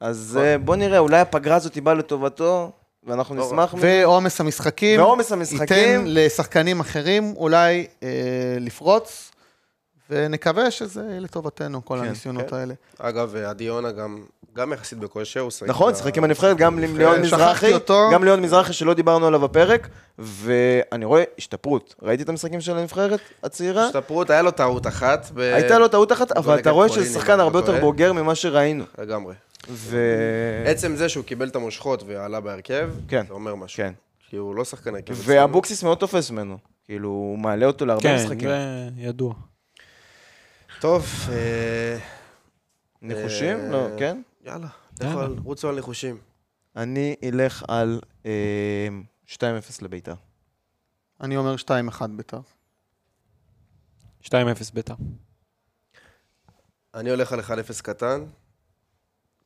אז אה, בוא נראה, אולי הפגרה הזאת באה לטובתו, ואנחנו לא נשמח. ועומס המשחקים. ועומס המשחקים. ייתן לשחקנים אחרים אולי אה, לפרוץ, ונקווה שזה יהיה לטובתנו, כל כן, הניסיונות כן. האלה. אגב, עדי יונה גם, גם יחסית בכושר, הוא שיחק... נכון, שיחק עם הנבחרת, גם עם ליאון מזרחי, אותו. גם ליאון מזרחי שלא דיברנו עליו בפרק, ואני רואה השתפרות. ראיתי את המשחקים של הנבחרת הצעירה? השתפרות, היה לו טעות אחת. ב- הייתה לו טעות אחת, אבל אתה רואה שזה שחקן לא הרבה יותר טועה. בוגר ממה שראינו. לגמרי. ו... עצם זה שהוא קיבל את המושכות ועלה בהרכב, כן. זה אומר משהו. כן. כי הוא לא שחקן הרכב. ואבוקסיס מאוד תופס ממנו. כאילו, הוא מעלה אותו להרבה כן, משחקים. זה ידוע. טוב, אה, ניחושים? אה, לא, כן? יאללה, יאללה. רוצו על ניחושים. אני אלך על אה, 2-0 לביתר. אני אומר 2-1 בית"ר. 2-0 ביתר. אני הולך על 1-0 קטן.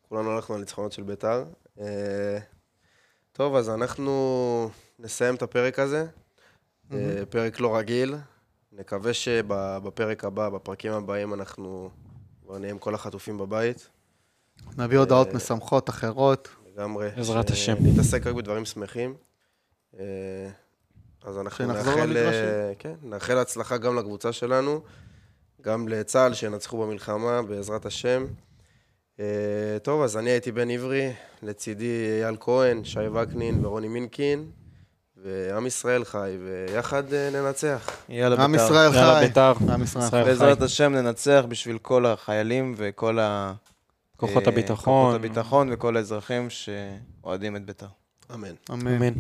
כולנו הלכנו על ניצחונות של ביתר. אה, טוב, אז אנחנו נסיים את הפרק הזה. אה, פרק לא רגיל. נקווה שבפרק הבא, בפרקים הבאים, אנחנו כבר נהיה עם כל החטופים בבית. נביא הודעות אה, משמחות אחרות. לגמרי. בעזרת השם. נתעסק רק בדברים שמחים. אה, אז אנחנו נאחל. אה, כן, נאחל הצלחה גם לקבוצה שלנו, גם לצה"ל שינצחו במלחמה, בעזרת השם. טוב, אז אני הייתי בן עברי, לצידי אייל כהן, שי וקנין ורוני מינקין, ועם ישראל חי, ויחד אה, ננצח. יאללה, עם ביתר. ישראל יאללה, חי. ביתר. עם ישראל חי. ישראל בעזרת. השם ננצח בשביל כל החיילים וכל ה... כוחות אה, הביטחון. כוחות הביטחון וכל האזרחים שאוהדים את ביתר. אמן. אמן. אמן.